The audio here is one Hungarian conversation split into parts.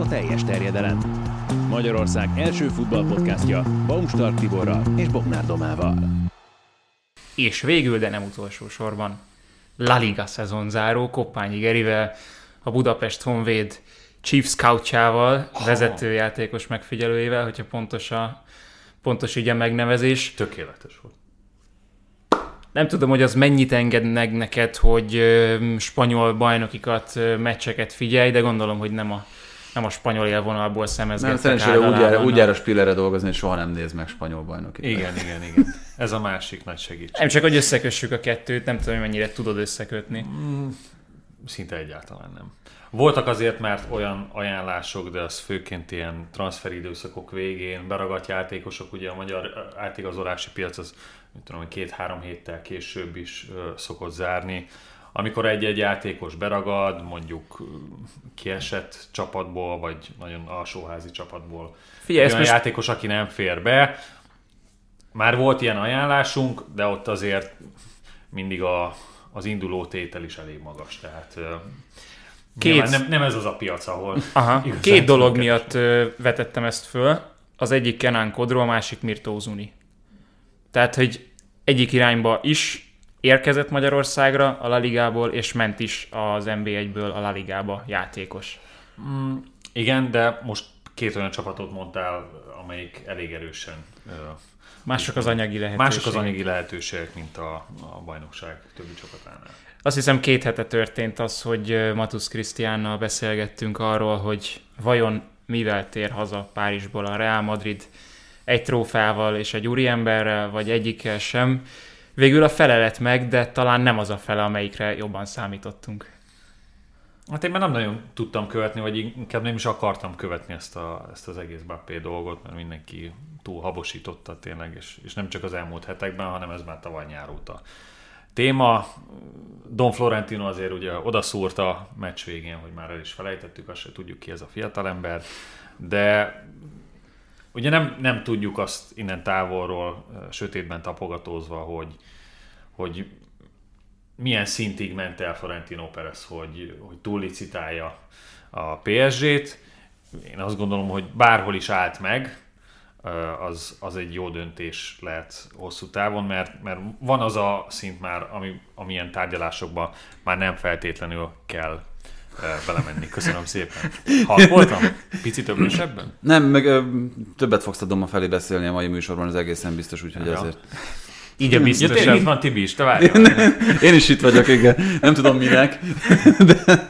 a teljes terjedelem. Magyarország első futballpodcastja Baumstark Tiborral és Bognár Domával. És végül, de nem utolsó sorban, La Liga szezonzáró Koppányi Gerivel, a Budapest Honvéd Chief Scoutjával, vezetőjátékos megfigyelőjével, hogyha pontos, a, pontos így a megnevezés. Tökéletes volt. Nem tudom, hogy az mennyit engednek neked, hogy spanyol bajnokikat, meccseket figyelj, de gondolom, hogy nem a, nem a spanyol élvonalból Nem, szemezgettek szerencsére úgy jár, úgy jár a Spillerre dolgozni, hogy soha nem néz meg spanyol bajnokit. Igen, igen, igen. Ez a másik nagy segítség. Nem csak, hogy összekössük a kettőt, nem tudom, hogy mennyire tudod összekötni. Szinte egyáltalán nem. Voltak azért már olyan ajánlások, de az főként ilyen transferidőszakok végén beragadt játékosok, ugye a magyar átigazolási piac az mit tudom, hogy két-három héttel később is szokott zárni. Amikor egy-egy játékos beragad, mondjuk kiesett csapatból, vagy nagyon alsóházi csapatból, Figyelj, olyan most- játékos, aki nem fér be, már volt ilyen ajánlásunk, de ott azért mindig a, az induló tétel is elég magas, tehát Két- nem, nem ez az a piac, ahol Aha, két dolog miatt vetettem ezt föl. Az egyik Kenan Kodro, a másik Mirto Zuni. Tehát, hogy egyik irányba is érkezett Magyarországra a La Ligából, és ment is az NB1-ből a La Ligába játékos. Igen, de most két olyan csapatot mondtál, amelyik elég erősen Mások az anyagi lehetőség. mások az anyagi lehetőségek, mint a, a bajnokság többi csapatánál. Azt hiszem két hete történt az, hogy Matusz Krisztiánnal beszélgettünk arról, hogy vajon mivel tér haza Párizsból a Real Madrid egy trófával és egy úriemberrel, vagy egyikkel sem. Végül a fele lett meg, de talán nem az a fele, amelyikre jobban számítottunk. Hát én már nem nagyon tudtam követni, vagy inkább nem is akartam követni ezt, a, ezt az egész Bappé dolgot, mert mindenki túl habosította tényleg, és, és nem csak az elmúlt hetekben, hanem ez már tavaly nyár óta. Téma, Don Florentino azért ugye odaszúrt a meccs végén, hogy már el is felejtettük, azt se tudjuk ki ez a fiatalember, de ugye nem, nem tudjuk azt innen távolról, sötétben tapogatózva, hogy, hogy milyen szintig ment el Florentino Perez, hogy, hogy túllicitálja a PSG-t. Én azt gondolom, hogy bárhol is állt meg, az, az egy jó döntés lehet hosszú távon, mert, mert van az a szint már, ami, amilyen tárgyalásokban már nem feltétlenül kell belemenni. Köszönöm szépen. Halk voltam? Picit öblösebben? Nem, meg ö, többet fogsz a Doma felé beszélni a mai műsorban, az egészen biztos, úgyhogy Ja. azért. Így a Ja, biztosabb. tényleg itt van Tibi is, te várjál. Én is itt vagyok, igen. Nem tudom minek, de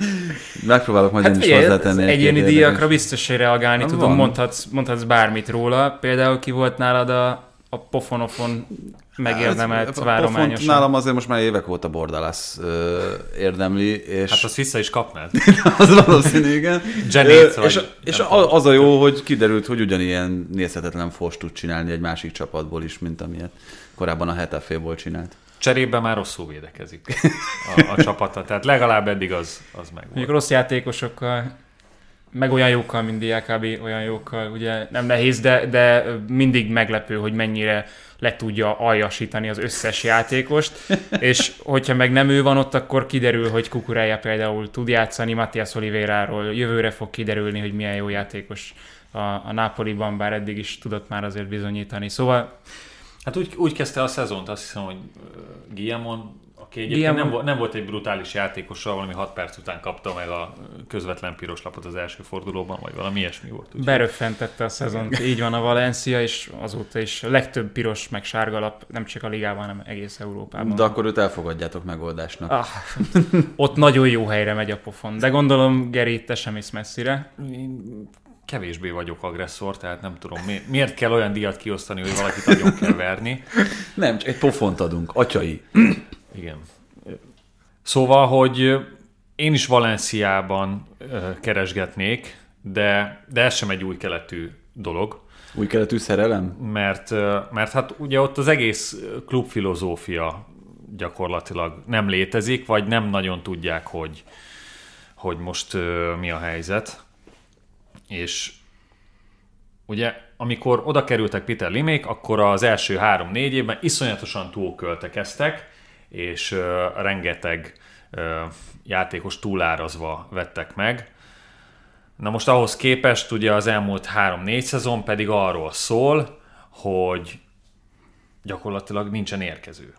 megpróbálok majd Hát én is hozzátenni. egyéni díjakra biztos, hogy reagálni tudom, mondhatsz, mondhatsz bármit róla. Például ki volt nálad a, a pofonofon megérdemelt Hát, a várományosan. pofont Nálam azért most már évek óta Bordalász érdemli, és Hát azt vissza is kapnád. az valószínű, igen. Zenét, Ö, és vagy és a, az a jó, hogy kiderült, hogy ugyanilyen nézhetetlen fos tud csinálni egy másik csapatból is, mint amilyet korábban a Hetaféból csinált. Cserébe már rosszul védekezik a, a csapata, tehát legalább eddig az, az meg Mondjuk volt. rossz játékosokkal, meg olyan jókkal, mint Diákábi, olyan jókkal, ugye nem nehéz, de, de mindig meglepő, hogy mennyire le tudja aljasítani az összes játékost, és hogyha meg nem ő van ott, akkor kiderül, hogy Kukurája például tud játszani, Matthias Oliveráról jövőre fog kiderülni, hogy milyen jó játékos a, a Napoliban, bár eddig is tudott már azért bizonyítani. Szóval Hát úgy, úgy kezdte a szezont, azt hiszem, hogy Guillemon, aki egyébként Guillemon- nem, volt, nem volt egy brutális játékossal, valami 6 perc után kapta meg a közvetlen piros lapot az első fordulóban, vagy valami ilyesmi volt. Úgy. beröffentette a szezont, így van a Valencia, és azóta is a legtöbb piros meg sárga lap, nem csak a ligában, hanem egész Európában. De akkor őt elfogadjátok megoldásnak. Ah, ott nagyon jó helyre megy a pofon. De gondolom, Geri, te sem mész messzire. Én kevésbé vagyok agresszor, tehát nem tudom, mi, miért kell olyan díjat kiosztani, hogy valakit nagyon kell verni. Nem, csak egy pofont adunk, atyai. Igen. Szóval, hogy én is Valenciában keresgetnék, de, de ez sem egy új keletű dolog, Új keletű szerelem? mert, mert hát ugye ott az egész klubfilozófia gyakorlatilag nem létezik, vagy nem nagyon tudják, hogy, hogy most mi a helyzet. És ugye amikor oda kerültek Peter Limék, akkor az első három-négy évben iszonyatosan túlköltekeztek, és rengeteg játékos túlárazva vettek meg. Na most ahhoz képest ugye az elmúlt 3-4 szezon pedig arról szól, hogy gyakorlatilag nincsen érkező.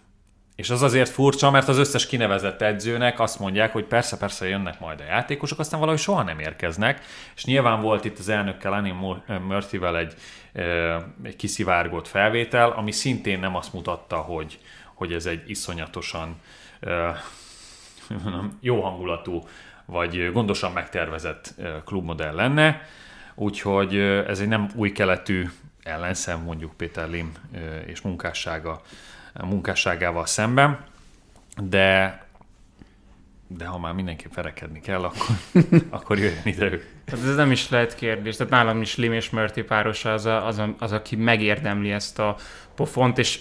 És az azért furcsa, mert az összes kinevezett edzőnek azt mondják, hogy persze, persze jönnek majd a játékosok, aztán valahogy soha nem érkeznek. És nyilván volt itt az elnökkel, Annie Murphy-vel egy, egy kiszivárgott felvétel, ami szintén nem azt mutatta, hogy, hogy ez egy iszonyatosan jó hangulatú, vagy gondosan megtervezett klubmodell lenne. Úgyhogy ez egy nem új keletű ellenszem mondjuk Péter Lim és munkássága munkásságával szemben, de de ha már mindenképp verekedni kell, akkor, akkor jöjjön ide ők. Tehát ez nem is lehet kérdés. Tehát nálam is Lim és Murty párosa az, a, az, a, az, aki megérdemli ezt a pofont, és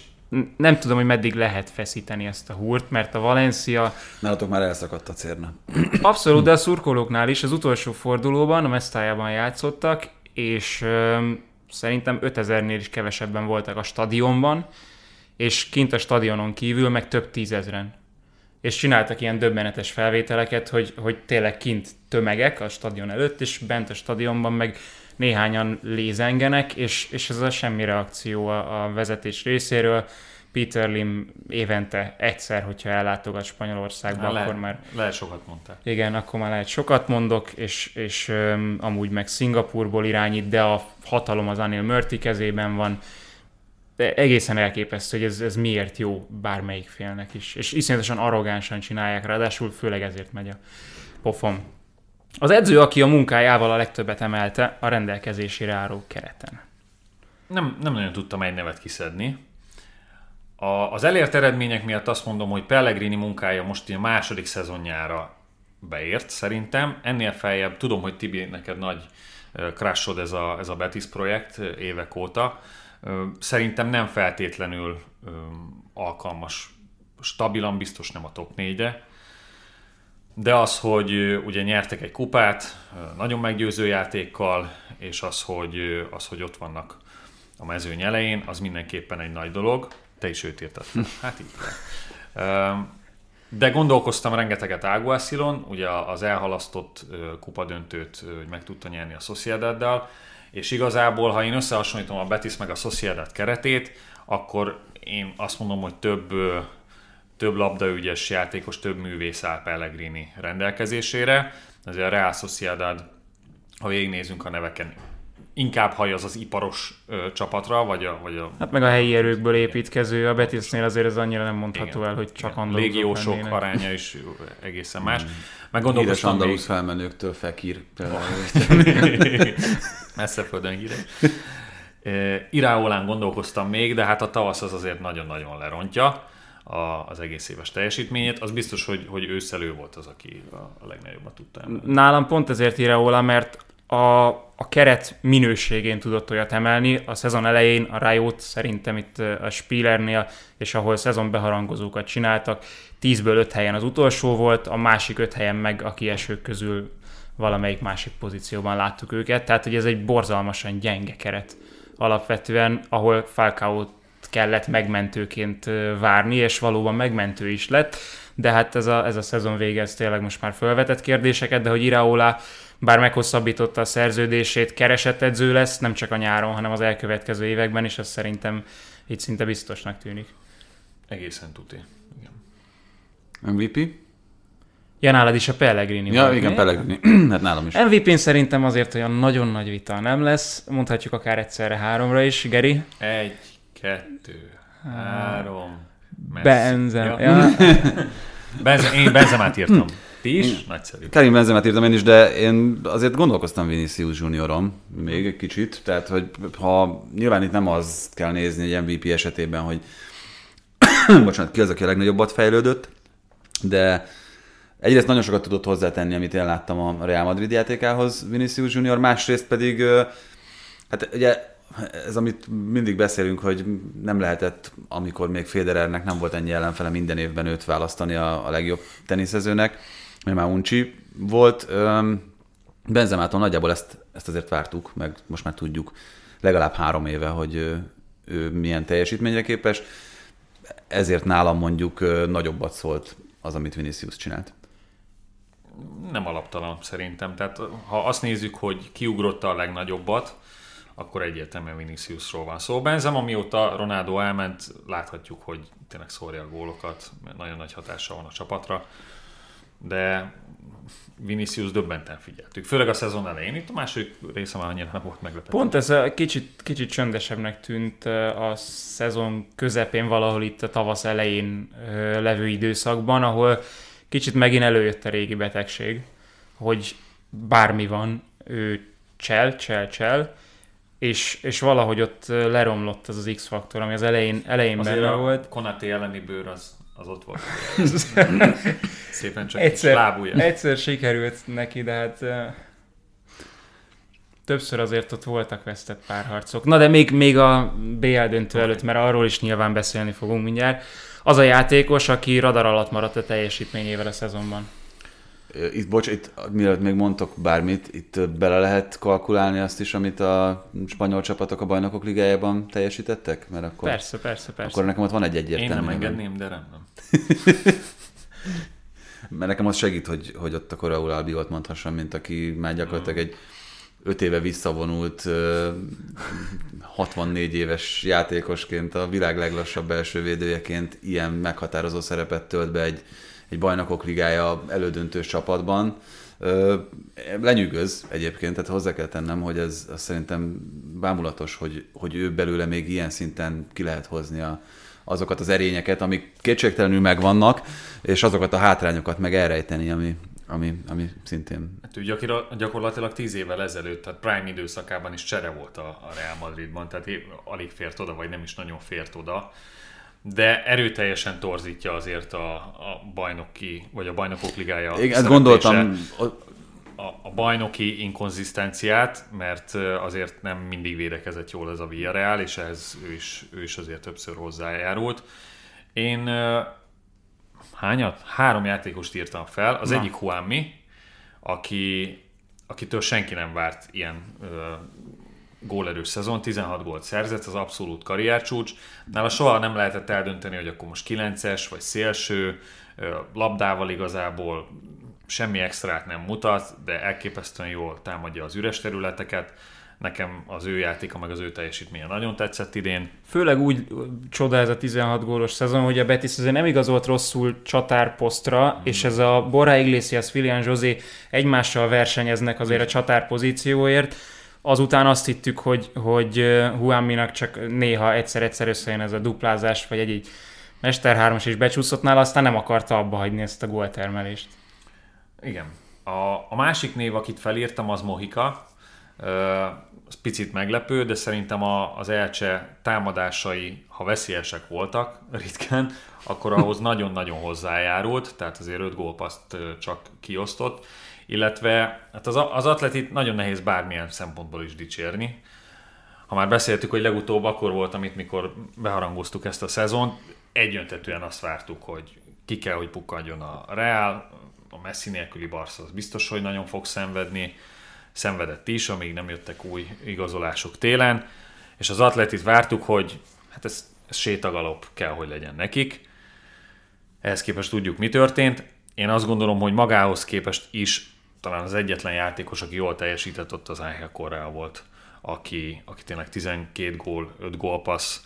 nem tudom, hogy meddig lehet feszíteni ezt a húrt, mert a Valencia... Nálatok már elszakadt a cérna. Abszolút, de a szurkolóknál is az utolsó fordulóban, a Mesztájában játszottak, és ö, szerintem 5000-nél is kevesebben voltak a stadionban, és kint a stadionon kívül meg több tízezren. És csináltak ilyen döbbenetes felvételeket, hogy, hogy tényleg kint tömegek a stadion előtt, és bent a stadionban meg néhányan lézengenek, és, és ez a semmi reakció a, a vezetés részéről. Peter Lim évente egyszer, hogyha ellátogat Spanyolországba, Le, akkor már... Lehet sokat mondtál. Igen, akkor már lehet sokat mondok, és, és um, amúgy meg Szingapurból irányít, de a hatalom az Anil Murti kezében van, de egészen elképesztő, hogy ez, ez miért jó bármelyik félnek is. És iszonyatosan arrogánsan csinálják, ráadásul főleg ezért megy a pofom. Az edző, aki a munkájával a legtöbbet emelte, a rendelkezésére álló kereten. Nem, nem nagyon tudtam egy nevet kiszedni. A, az elért eredmények miatt azt mondom, hogy Pellegrini munkája most a második szezonjára beért szerintem. Ennél feljebb, tudom, hogy Tibi, neked nagy crashod ez a, ez a Betis projekt évek óta Szerintem nem feltétlenül alkalmas, stabilan biztos nem a top 4-de, de az, hogy ugye nyertek egy kupát, nagyon meggyőző játékkal, és az, hogy, az, hogy ott vannak a mezőny elején, az mindenképpen egy nagy dolog. Te is őt írtad. Hát így De gondolkoztam rengeteget Águászilon, ugye az elhalasztott kupadöntőt, meg tudta nyerni a Sociedaddal, és igazából, ha én összehasonlítom a Betis meg a Sociedad keretét, akkor én azt mondom, hogy több, több labdaügyes játékos, több művész áll Pellegrini rendelkezésére. Azért a Real Sociedad, ha végignézünk a neveken, inkább hajaz az iparos ö, csapatra, vagy a, vagy a... Hát meg a helyi erőkből építkező, a Betisnél azért ez annyira nem mondható igen, el, hogy csak igen. Légiósok lennének. aránya is egészen más. Mm. Meg Híres andalusz még... felmenőktől Fekir. Messze földön híres. Iráolán gondolkoztam még, de hát a tavasz az azért nagyon-nagyon lerontja az egész éves teljesítményét. Az biztos, hogy, hogy őszelő volt az, aki a, legnagyobbat tudta emelni. Nálam pont ezért Iráolán, mert a, a keret minőségén tudott olyat emelni. A szezon elején a Riot szerintem itt a Spielernél, és ahol szezon beharangozókat csináltak, 10-ből 5 helyen az utolsó volt, a másik 5 helyen meg a kiesők közül valamelyik másik pozícióban láttuk őket, tehát hogy ez egy borzalmasan gyenge keret alapvetően, ahol Falcao kellett megmentőként várni, és valóban megmentő is lett, de hát ez a, ez a szezon vége, ez tényleg most már felvetett kérdéseket, de hogy Iraola bár meghosszabbította a szerződését, keresett edző lesz, nem csak a nyáron, hanem az elkövetkező években is, az szerintem itt szinte biztosnak tűnik. Egészen tuti. Igen. MVP? Ja, nálad is a Pellegrini. Ja, igen, Pellegrini. hát nálam is. MVP-n szerintem azért olyan nagyon nagy vita nem lesz. Mondhatjuk akár egyszerre háromra is. Geri? Egy, kettő, három. Benzem. Ja. Ja. Benzem, én Benzemát írtam. Ti is? Nagyszerű. Karim Benzemát írtam én is, de én azért gondolkoztam Vinicius Juniorom még egy kicsit. Tehát, hogy ha nyilván itt nem az kell nézni egy MVP esetében, hogy bocsánat, ki az, aki a legnagyobbat fejlődött, de egyrészt nagyon sokat tudott hozzátenni, amit én láttam a Real Madrid játékához Vinicius Junior, másrészt pedig hát ugye ez, amit mindig beszélünk, hogy nem lehetett, amikor még Federernek nem volt ennyi ellenfele minden évben őt választani a, a legjobb teniszezőnek, mert már Uncsi volt. Benzemától nagyjából ezt, ezt azért vártuk, meg most már tudjuk legalább három éve, hogy ő, ő milyen teljesítményre képes. Ezért nálam mondjuk nagyobbat szólt az, amit Vinicius csinált. nem alaptalan szerintem. Tehát ha azt nézzük, hogy kiugrotta a legnagyobbat, akkor egyértelműen Viniciusról van szó. Benzema, mióta Ronaldo elment, láthatjuk, hogy tényleg szórja a gólokat, nagyon nagy hatása van a csapatra, de Vinicius döbbenten figyeltük. Főleg a szezon elején. Itt a második része már annyira nem volt meglepető. Pont ez a kicsit, kicsit csöndesebbnek tűnt a szezon közepén, valahol itt a tavasz elején levő időszakban, ahol kicsit megint előjött a régi betegség, hogy bármi van, ő csel, csel, csel, és, és valahogy ott leromlott az az X-faktor, ami az elején, elején Azért benne a volt. Konaté elleni bőr az, az ott volt. Szépen csak Egyszer, lábúja. egyszer sikerült neki, de hát többször azért ott voltak vesztett párharcok. Na de még, még a BL döntő előtt, mert arról is nyilván beszélni fogunk mindjárt. Az a játékos, aki radar alatt maradt a teljesítményével a szezonban. Itt, bocs, itt mielőtt még mondtok bármit, itt bele lehet kalkulálni azt is, amit a spanyol csapatok a bajnokok ligájában teljesítettek? Mert akkor, Persze, persze, persze. akkor nekem ott van egy Én egyértelmű. nem nevem. engedném, de nem. nem. Mert nekem az segít, hogy, hogy ott a Raúl Albiot mondhassam, mint aki már gyakorlatilag egy öt éve visszavonult, ö, 64 éves játékosként, a világ leglassabb belső védőjeként ilyen meghatározó szerepet tölt be egy, egy bajnokok ligája elődöntős csapatban. Lenyűgöz egyébként, tehát hozzá kell tennem, hogy ez az szerintem bámulatos, hogy, hogy ő belőle még ilyen szinten ki lehet hozni a, azokat az erényeket, amik kétségtelenül megvannak, és azokat a hátrányokat meg elrejteni, ami, ami, ami szintén Hát ő gyakorlatilag 10 évvel ezelőtt, tehát prime időszakában is csere volt a, a Real Madridban, tehát é- alig fért oda, vagy nem is nagyon fért oda. De erőteljesen torzítja azért a, a bajnoki, vagy a bajnokok ligája Igen, gondoltam, a, a bajnoki inkonzisztenciát, mert azért nem mindig védekezett jól ez a Villarreal, és ehhez ő is, ő is azért többször hozzájárult. Én hányat? Három játékost írtam fel. Az Na. egyik Huami, aki, akitől senki nem várt ilyen ö, gólerős szezon, 16 gólt szerzett, az abszolút karriercsúcs. Nála soha nem lehetett eldönteni, hogy akkor most 9-es vagy szélső, labdával igazából semmi extrát nem mutat, de elképesztően jól támadja az üres területeket. Nekem az ő játéka, meg az ő teljesítménye nagyon tetszett idén. Főleg úgy ö, csoda ez a 16 gólos szezon, hogy a Betis azért nem igazolt rosszul csatárposztra, mm. és ez a Borja Iglesias, Filian José egymással versenyeznek azért a csatár pozícióért. Azután azt hittük, hogy, hogy Huaminak csak néha egyszer-egyszer összejön ez a duplázás, vagy egy-egy Mester 3 is becsúszott nála, aztán nem akarta abba hagyni ezt a góltermelést. Igen. A, a másik név, akit felírtam, az Mohika. Az picit meglepő, de szerintem a, az Elcse támadásai, ha veszélyesek voltak ritkán, akkor ahhoz nagyon-nagyon hozzájárult, tehát azért 5 gólpaszt csak kiosztott, illetve hát az, az atletit nagyon nehéz bármilyen szempontból is dicsérni. Ha már beszéltük, hogy legutóbb akkor volt, amit mikor beharangoztuk ezt a szezont, egyöntetően azt vártuk, hogy ki kell, hogy pukkadjon a Real, a Messi nélküli Barca az biztos, hogy nagyon fog szenvedni, szenvedett is, amíg nem jöttek új igazolások télen, és az atletit vártuk, hogy hát ez, ez sétagalop kell, hogy legyen nekik. Ehhez képest tudjuk, mi történt. Én azt gondolom, hogy magához képest is talán az egyetlen játékos, aki jól teljesített, ott az Ángel Correa volt, aki, aki tényleg 12 gól, 5 gólpassz,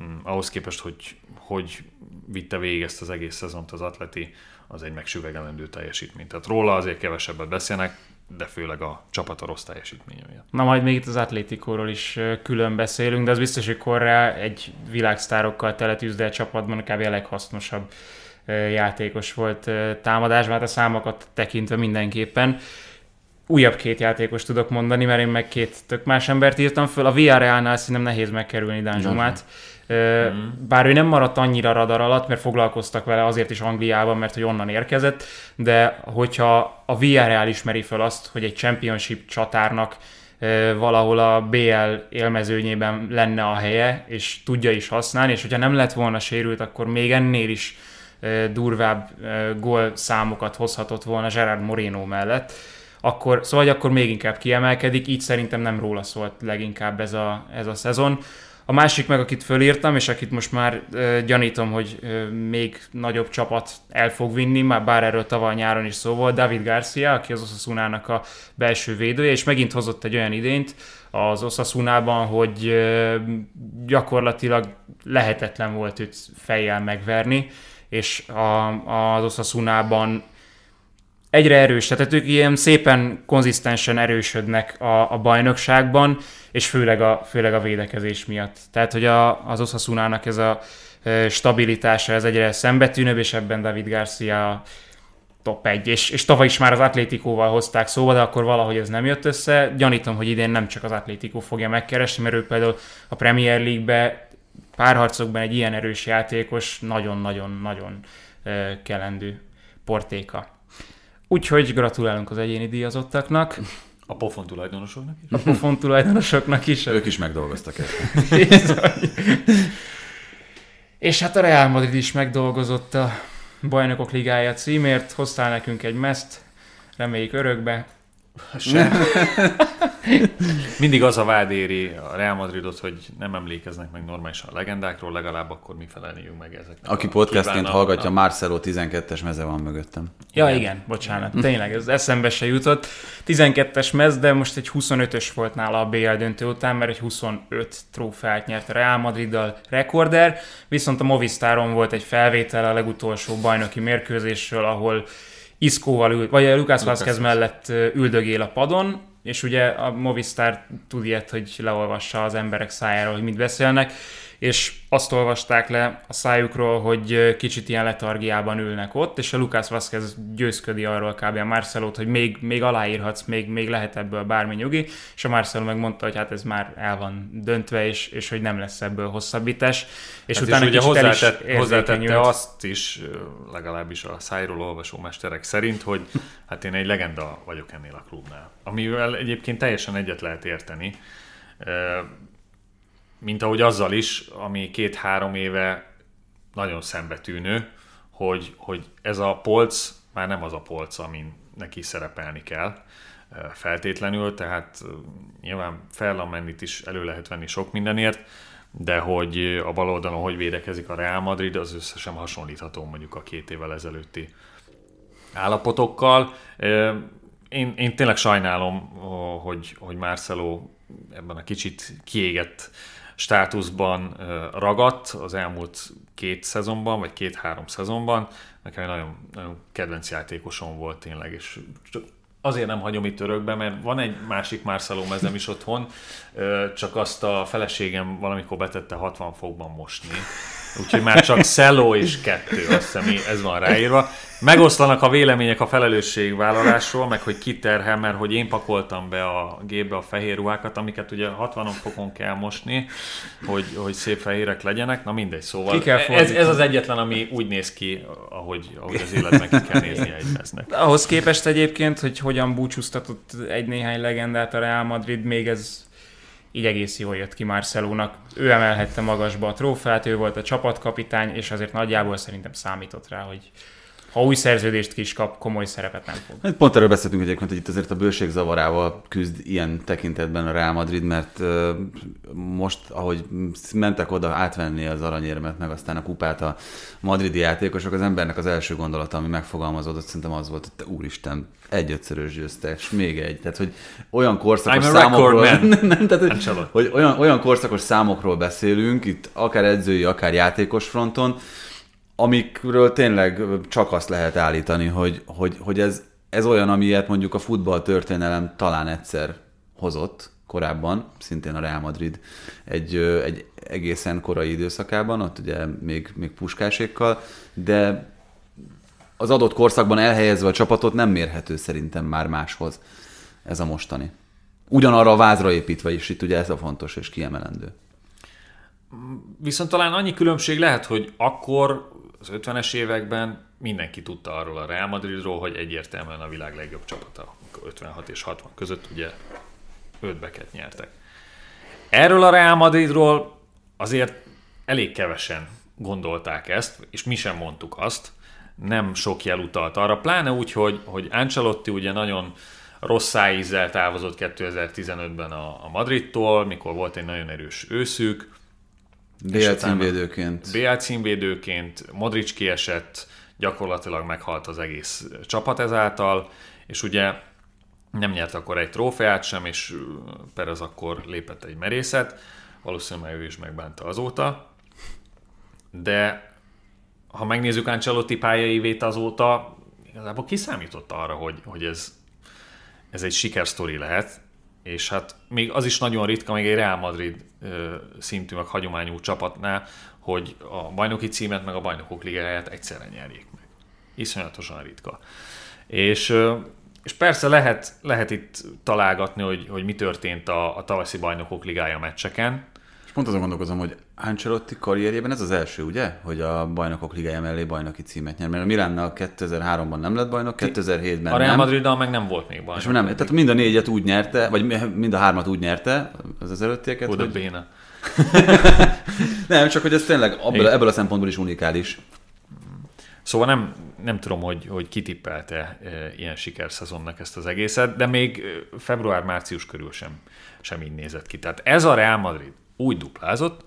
mm, ahhoz képest, hogy, hogy vitte végig ezt az egész szezont az atleti, az egy megsüvegelendő teljesítmény. Tehát róla azért kevesebbet beszélnek, de főleg a csapat a rossz teljesítménye miatt. Na majd még itt az Atlétikóról is külön beszélünk, de az biztos, hogy Korrá egy világsztárokkal teletűzdelt csapatban kb. a leghasznosabb játékos volt támadásban, hát a számokat tekintve mindenképpen. Újabb két játékos tudok mondani, mert én meg két tök más embert írtam föl. A Villarrealnál szerintem nehéz megkerülni Danzsumát. Mm. Bár ő nem maradt annyira radar alatt, mert foglalkoztak vele azért is Angliában, mert hogy onnan érkezett, de hogyha a Villarreal ismeri fel azt, hogy egy championship csatárnak valahol a BL élmezőnyében lenne a helye, és tudja is használni, és hogyha nem lett volna sérült, akkor még ennél is durvább gól számokat hozhatott volna Gerard Moreno mellett, akkor, szóval hogy akkor még inkább kiemelkedik, így szerintem nem róla szólt leginkább ez a, ez a szezon. A másik meg, akit fölírtam, és akit most már ö, gyanítom, hogy ö, még nagyobb csapat el fog vinni, már bár erről tavaly nyáron is szó volt, David Garcia, aki az Osasunának a belső védője, és megint hozott egy olyan idényt az Osasunában, hogy ö, gyakorlatilag lehetetlen volt őt fejjel megverni, és a, az Osasunában egyre erős, tehát ők ilyen szépen konzisztensen erősödnek a, a bajnokságban, és főleg a, főleg a védekezés miatt. Tehát, hogy a, az Osasunának ez a e, stabilitása, ez egyre szembetűnőbb, és ebben David Garcia top 1, és, és tavaly is már az Atlétikóval hozták szóba, de akkor valahogy ez nem jött össze. Gyanítom, hogy idén nem csak az Atlétikó fogja megkeresni, mert ők például a Premier League-be párharcokban egy ilyen erős játékos nagyon-nagyon-nagyon kelendő portéka. Úgyhogy gratulálunk az egyéni díjazottaknak. A pofon tulajdonosoknak is? A pofon tulajdonosoknak is. Ők is megdolgoztak ezt. És hát a Real Madrid is megdolgozott a bajnokok ligája címért, hoztál nekünk egy meszt, reméljük örökbe. Sem. Mindig az a vád éri a Real Madridot, hogy nem emlékeznek meg normálisan a legendákról, legalább akkor mi felelnéjünk meg ezeknek. Aki a podcastként kívánalmaknak. hallgatja, Marcelo 12-es meze van mögöttem. Ja igen, bocsánat, tényleg, ez eszembe se jutott. 12-es mez, de most egy 25-ös volt nála a BL döntő után, mert egy 25 trófeát nyert a Real Madriddal rekorder, viszont a Movistaron volt egy felvétel a legutolsó bajnoki mérkőzésről, ahol Iszkóval ül, vagy a Lucas Vázquez mellett ö, üldögél a padon, és ugye a Movistar tud ilyet, hogy leolvassa az emberek szájáról, hogy mit beszélnek, és azt olvasták le a szájukról, hogy kicsit ilyen letargiában ülnek ott, és a Lucas Vázquez győzködi arról kb. a Marcelót, hogy még, még aláírhatsz, még, még lehet ebből bármi nyugi, és a Marcelo megmondta, hogy hát ez már el van döntve, és, és hogy nem lesz ebből hosszabbítás. És Hát utána és ugye el is hozzátett, hozzátette azt is, legalábbis a szájról olvasó mesterek szerint, hogy hát én egy legenda vagyok ennél a klubnál. Amivel egyébként teljesen egyet lehet érteni. Mint ahogy azzal is, ami két-három éve nagyon szembetűnő, hogy, hogy ez a polc már nem az a polc, amin neki szerepelni kell feltétlenül, tehát nyilván Ferland is elő lehet venni sok mindenért, de hogy a bal oldalon hogy védekezik a Real Madrid, az összesen hasonlítható mondjuk a két évvel ezelőtti állapotokkal. Én, én tényleg sajnálom, hogy, hogy Marcelo ebben a kicsit kiégett státuszban ragadt az elmúlt két szezonban, vagy két-három szezonban. Nekem egy nagyon, nagyon kedvenc játékosom volt tényleg, és azért nem hagyom itt örökbe, mert van egy másik Marcelo mezem is otthon, csak azt a feleségem valamikor betette 60 fokban mosni. Úgyhogy már csak Szelló és kettő, azt hiszem, ez van ráírva. Megoszlanak a vélemények a felelősségvállalásról, meg hogy ki terhel, mert hogy én pakoltam be a gépbe a fehér ruhákat, amiket ugye 60 fokon kell mosni, hogy, hogy szép fehérek legyenek. Na mindegy, szóval Ki kell ez, ez az egyetlen, ami úgy néz ki, ahogy, ahogy az életben ki kell nézni egy meznek. Ahhoz képest egyébként, hogy hogyan búcsúztatott egy néhány legendát a Real Madrid, még ez így egész jól jött ki Marcelónak. Ő emelhette magasba a trófeát, ő volt a csapatkapitány, és azért nagyjából szerintem számított rá, hogy ha új szerződést ki is kap, komoly szerepet nem fog. Hát pont erről beszéltünk egyébként, hogy itt azért a bőség zavarával küzd ilyen tekintetben a Real Madrid, mert most, ahogy mentek oda átvenni az aranyérmet, meg aztán a kupát a madridi játékosok, az embernek az első gondolata, ami megfogalmazódott, szerintem az volt, hogy te úristen, egy ötszörös győztes, még egy. Tehát, hogy olyan korszakos számokról, man. nem, tehát, hogy, hogy olyan, olyan korszakos számokról beszélünk, itt akár edzői, akár játékos fronton, amikről tényleg csak azt lehet állítani, hogy, hogy, hogy ez, ez olyan, amilyet mondjuk a futball történelem talán egyszer hozott korábban, szintén a Real Madrid egy, egy egészen korai időszakában, ott ugye még, még puskásékkal, de az adott korszakban elhelyezve a csapatot nem mérhető szerintem már máshoz ez a mostani. Ugyanarra a vázra építve is, itt ugye ez a fontos és kiemelendő. Viszont talán annyi különbség lehet, hogy akkor az 50-es években mindenki tudta arról a Real Madridról, hogy egyértelműen a világ legjobb csapata. Amikor 56 és 60 között ugye 5 beket nyertek. Erről a Real Madridról azért elég kevesen gondolták ezt, és mi sem mondtuk azt. Nem sok jel utalt arra, pláne úgy, hogy, hogy Ancelotti ugye nagyon rossz szájízzel távozott 2015-ben a, a Madridtól, mikor volt egy nagyon erős őszük, BL címvédőként. BL címvédőként, Modric kiesett, gyakorlatilag meghalt az egész csapat ezáltal, és ugye nem nyert akkor egy trófeát sem, és Perez akkor lépett egy merészet, valószínűleg ő is megbánta azóta, de ha megnézzük Ancelotti pályaivét azóta, igazából kiszámított arra, hogy, hogy ez, ez egy sikersztori lehet, és hát még az is nagyon ritka, még egy Real Madrid szintű, meg hagyományú csapatnál, hogy a bajnoki címet, meg a bajnokok ligáját egyszerre nyerjék meg. Iszonyatosan ritka. És, és persze lehet, lehet itt találgatni, hogy, hogy mi történt a, a tavaszi bajnokok ligája meccseken, És pont azon gondolkozom, hogy Ancelotti karrierjében ez az első, ugye? Hogy a bajnokok ligája mellé bajnoki címet nyer. Mert a Milánnal 2003-ban nem lett bajnok, 2007-ben a Real. Madriddal meg nem volt még És bajnok. nem, tehát mind a négyet úgy nyerte, vagy mind a hármat úgy nyerte, az az előttieket, Oda hogy... béna. Nem, csak hogy ez tényleg ebből, Igen. ebből a szempontból is unikális. Szóval nem, nem tudom, hogy, hogy kitippelte e, ilyen sikerszezonnak ezt az egészet, de még e, február-március körül sem, sem így nézett ki. Tehát ez a Real Madrid úgy duplázott,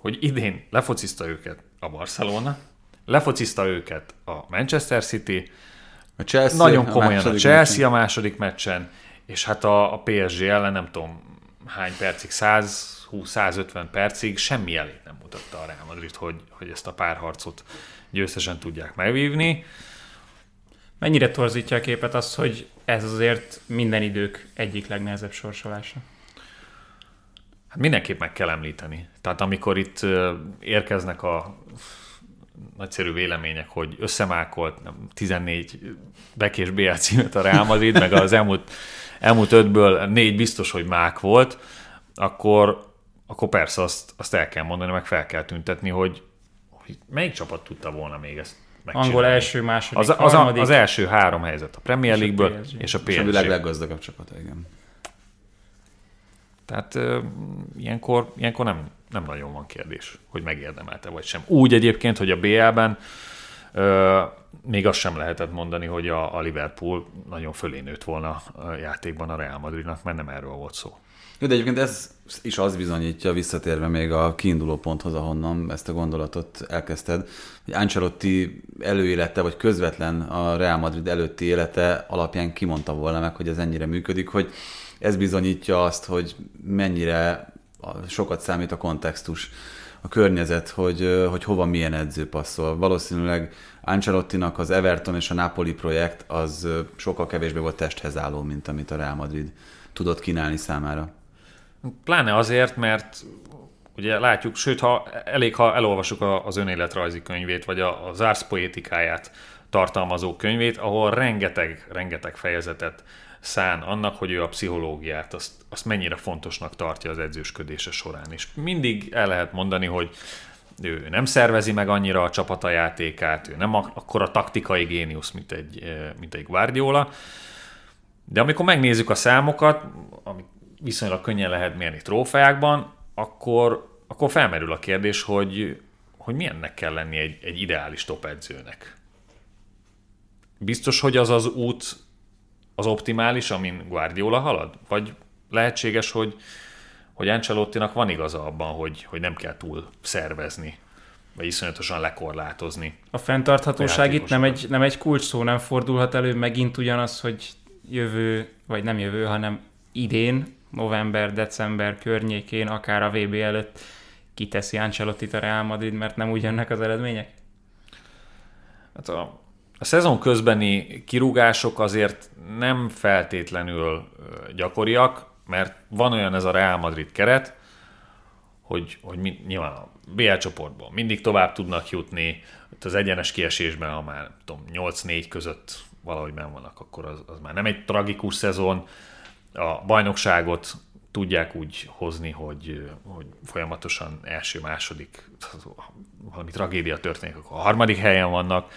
hogy idén lefociszta őket a Barcelona, lefociszta őket a Manchester City, A Chelsea, nagyon komolyan a második Chelsea meccsen. a második meccsen, és hát a, a PSG ellen nem tudom hány percig, 120-150 percig semmi elét nem mutatta a Real Madrid, hogy, hogy ezt a párharcot győztesen tudják megvívni. Mennyire torzítja a képet az, hogy ez azért minden idők egyik legnehezebb sorsolása? Hát mindenképp meg kell említeni. Tehát amikor itt érkeznek a nagyszerű vélemények, hogy összemákolt nem, 14 bekés BL címet a Real Madrid, meg az elmúlt, elmúlt ötből négy biztos, hogy mák volt, akkor, akkor persze azt, azt el kell mondani, meg fel kell tüntetni, hogy, hogy melyik csapat tudta volna még ezt megcsinálni. Angol első, második, az, az, harmadik. az első három helyzet a Premier És a League-ből PSG. és a És a világ leggazdagabb csapata, igen. Tehát ilyenkor, ilyenkor nem, nem nagyon van kérdés, hogy megérdemelte vagy sem. Úgy egyébként, hogy a BL-ben ö, még azt sem lehetett mondani, hogy a, a Liverpool nagyon fölé nőtt volna a játékban a Real Madridnak, mert nem erről volt szó. Jó, de egyébként ez is az bizonyítja, visszatérve még a kiinduló ponthoz, ahonnan ezt a gondolatot elkezdted, hogy Ancelotti előélete, vagy közvetlen a Real Madrid előtti élete alapján kimondta volna meg, hogy ez ennyire működik, hogy ez bizonyítja azt, hogy mennyire a- sokat számít a kontextus, a környezet, hogy, hogy hova milyen edző passzol. Valószínűleg Ancelottinak az Everton és a Napoli projekt az sokkal kevésbé volt testhez álló, mint amit a Real Madrid tudott kínálni számára. Pláne azért, mert ugye látjuk, sőt, ha elég, ha elolvasuk a- az önéletrajzi könyvét, vagy a, az ársz poétikáját tartalmazó könyvét, ahol rengeteg, rengeteg fejezetet szán annak, hogy ő a pszichológiát, azt, azt mennyire fontosnak tartja az edzősködése során. És mindig el lehet mondani, hogy ő nem szervezi meg annyira a csapata játékát, ő nem ak- akkora taktikai géniusz, mint egy, eh, mint egy Guardiola, de amikor megnézzük a számokat, amit viszonylag könnyen lehet mérni trófeákban, akkor, akkor felmerül a kérdés, hogy, hogy milyennek kell lenni egy, egy ideális top edzőnek. Biztos, hogy az az út az optimális, amin Guardiola halad? Vagy lehetséges, hogy, hogy Ancelottinak van igaza abban, hogy, hogy nem kell túl szervezni, vagy iszonyatosan lekorlátozni. A fenntarthatóság A itt nem egy, nem egy kulcs szó, nem fordulhat elő megint ugyanaz, hogy jövő, vagy nem jövő, hanem idén, november, december környékén, akár a VB előtt kiteszi Ancelottit a Real Madrid, mert nem úgy jönnek az eredmények? Hát a, a szezon közbeni kirúgások azért nem feltétlenül gyakoriak, mert van olyan ez a Real Madrid keret, hogy, hogy mi, nyilván a BL csoportban mindig tovább tudnak jutni, ott az egyenes kiesésben, ha már tudom, 8-4 között valahogy ben vannak, akkor az, az már nem egy tragikus szezon. A bajnokságot tudják úgy hozni, hogy, hogy folyamatosan első, második, valami tragédia történik, akkor a harmadik helyen vannak,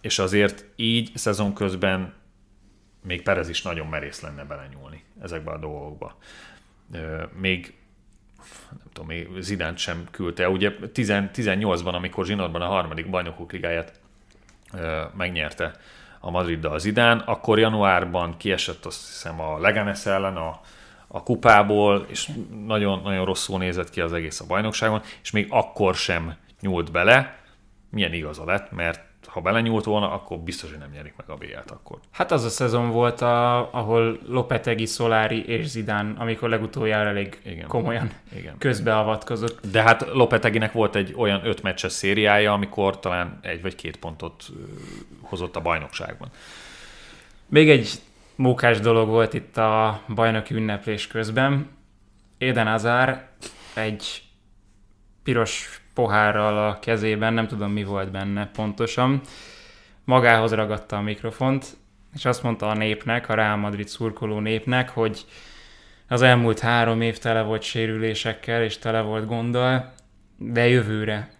és azért így szezon közben még Perez is nagyon merész lenne belenyúlni ezekbe a dolgokba. Még nem tudom, még Zidánt sem küldte. Ugye 10, 18-ban, amikor Zsinórban a harmadik bajnokok ligáját megnyerte a Madriddal az Zidán, akkor januárban kiesett azt hiszem a Leganes ellen a, a kupából, és nagyon, nagyon rosszul nézett ki az egész a bajnokságon, és még akkor sem nyúlt bele. Milyen igaza lett, mert ha belenyúlt volna, akkor biztos, hogy nem nyerik meg a BL-t akkor. Hát az a szezon volt, a, ahol Lopetegi, Solari és Zidán, amikor legutoljára elég Igen. Komolyan Igen. Közbeavatkozott. De hát Lopeteginek volt egy olyan öt meccses szériája, amikor talán egy vagy két pontot hozott a bajnokságban. Még egy mókás dolog volt itt a bajnoki ünneplés közben. Éden Azár egy piros pohárral a kezében, nem tudom mi volt benne pontosan, magához ragadta a mikrofont, és azt mondta a népnek, a Real Madrid szurkoló népnek, hogy az elmúlt három év tele volt sérülésekkel, és tele volt gonddal, de jövőre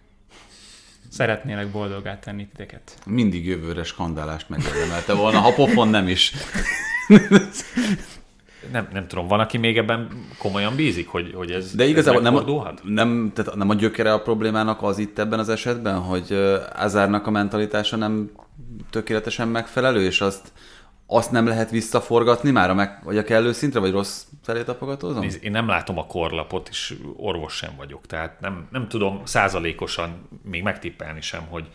szeretnélek boldogát tenni titeket. Mindig jövőre skandálást megérdemelte volna, ha pofon nem is. Nem, nem tudom, van, aki még ebben komolyan bízik, hogy, hogy ez De igazából ez nem, megfordulhat? nem, tehát nem a gyökere a problémának az itt ebben az esetben, hogy Azárnak a mentalitása nem tökéletesen megfelelő, és azt, azt nem lehet visszaforgatni már, a meg, vagy a kellő szintre, vagy rossz felé tapogatózom? Nézd, Én nem látom a korlapot, és orvos sem vagyok, tehát nem, nem tudom százalékosan még megtippelni sem, hogy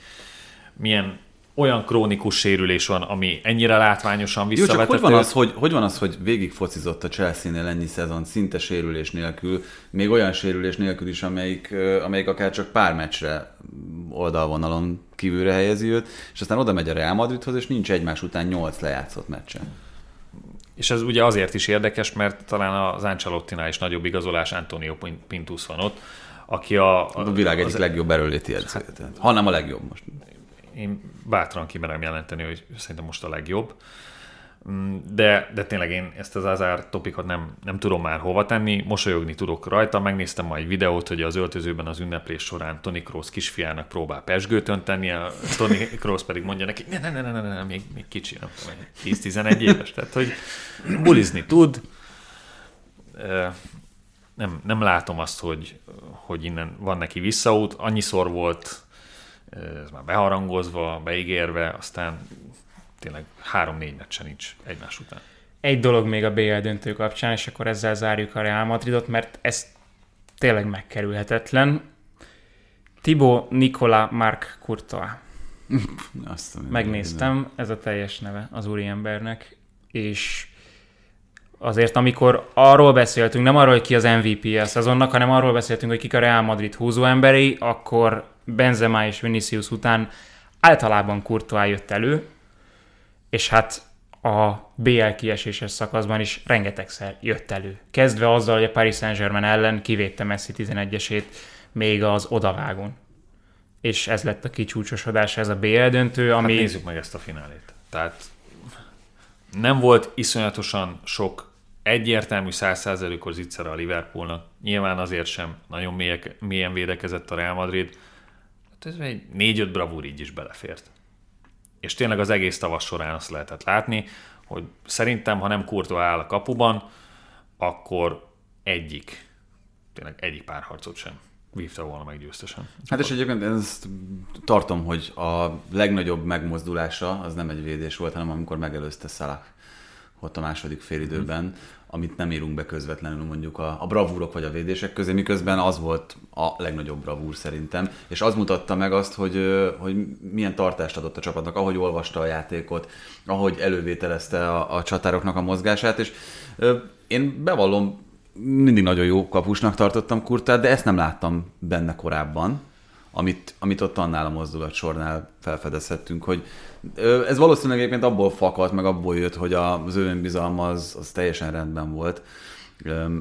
milyen olyan krónikus sérülés van, ami ennyire látványosan Jó, csak hogy van, az, hogy, hogy van az, hogy végig focizott a Chelsea-nél ennyi szezon, szinte sérülés nélkül, még olyan sérülés nélkül is, amelyik, amelyik akár csak pár meccsre oldalvonalon kívülre helyezi őt, és aztán oda megy a Real Madridhoz, és nincs egymás után nyolc lejátszott meccsen. És ez ugye azért is érdekes, mert talán az Ancelottinál is nagyobb igazolás Antonio Pintus van ott, aki a, A világ egyik az, legjobb erőléti edzője. tehát, Ha nem a legjobb most. Én bátran kimerem jelenteni, hogy szerintem most a legjobb. Mm, De, de tényleg én ezt az Azár topikot nem, nem tudom már hova tenni, mosolyogni tudok rajta, megnéztem ma egy videót, hogy az öltözőben az ünneplés során Tony Kroos kisfiának próbál pesgőt önteni, a Tony Kroos pedig mondja neki, ne, ne, ne, ne, ne, ne még, még kicsi, nem tudom, 10-11 éves, tehát hogy bulizni tud, nem, nem látom azt, hogy, hogy innen van neki visszaút, annyiszor volt ez már beharangozva, beígérve, aztán tényleg három-négy meccse nincs egymás után. Egy dolog még a BL döntő kapcsán, és akkor ezzel zárjuk a Real Madridot, mert ez tényleg megkerülhetetlen. Thibaut Nicola Marc Courtois. Azt Megnéztem, ez a teljes neve az úriembernek, és azért amikor arról beszéltünk, nem arról, hogy ki az MVP a szezonnak, hanem arról beszéltünk, hogy kik a Real Madrid húzó emberei, akkor Benzema és Vinicius után általában Courtois jött elő, és hát a BL kieséses szakaszban is rengetegszer jött elő. Kezdve azzal, hogy a Paris Saint-Germain ellen kivédte Messi 11-esét még az odavágon. És ez lett a kicsúcsosodás, ez a BL döntő, Hát ami... nézzük meg ezt a finálét. Tehát nem volt iszonyatosan sok egyértelmű 100%-os zicsere a Liverpoolnak. Nyilván azért sem nagyon mélyek, mélyen védekezett a Real Madrid. Hát ez egy 4-5 bravúr így is belefért. És tényleg az egész tavasz során azt lehetett látni, hogy szerintem, ha nem Courtois áll a kapuban, akkor egyik, tényleg egyik párharcot sem vívta volna meg győztesen. Hát és egyébként én ezt tartom, hogy a legnagyobb megmozdulása az nem egy védés volt, hanem amikor megelőzte Salah ott a második félidőben, amit nem írunk be közvetlenül mondjuk a, a bravúrok vagy a védések közé, miközben az volt a legnagyobb bravúr szerintem, és az mutatta meg azt, hogy, hogy milyen tartást adott a csapatnak, ahogy olvasta a játékot, ahogy elővételezte a, a csatároknak a mozgását, és én bevallom, mindig nagyon jó kapusnak tartottam Kurtát, de ezt nem láttam benne korábban, amit, amit ott annál a mozdulat sornál felfedezhettünk, hogy ez valószínűleg egyébként abból fakadt, meg abból jött, hogy az ő önbizalma az, az teljesen rendben volt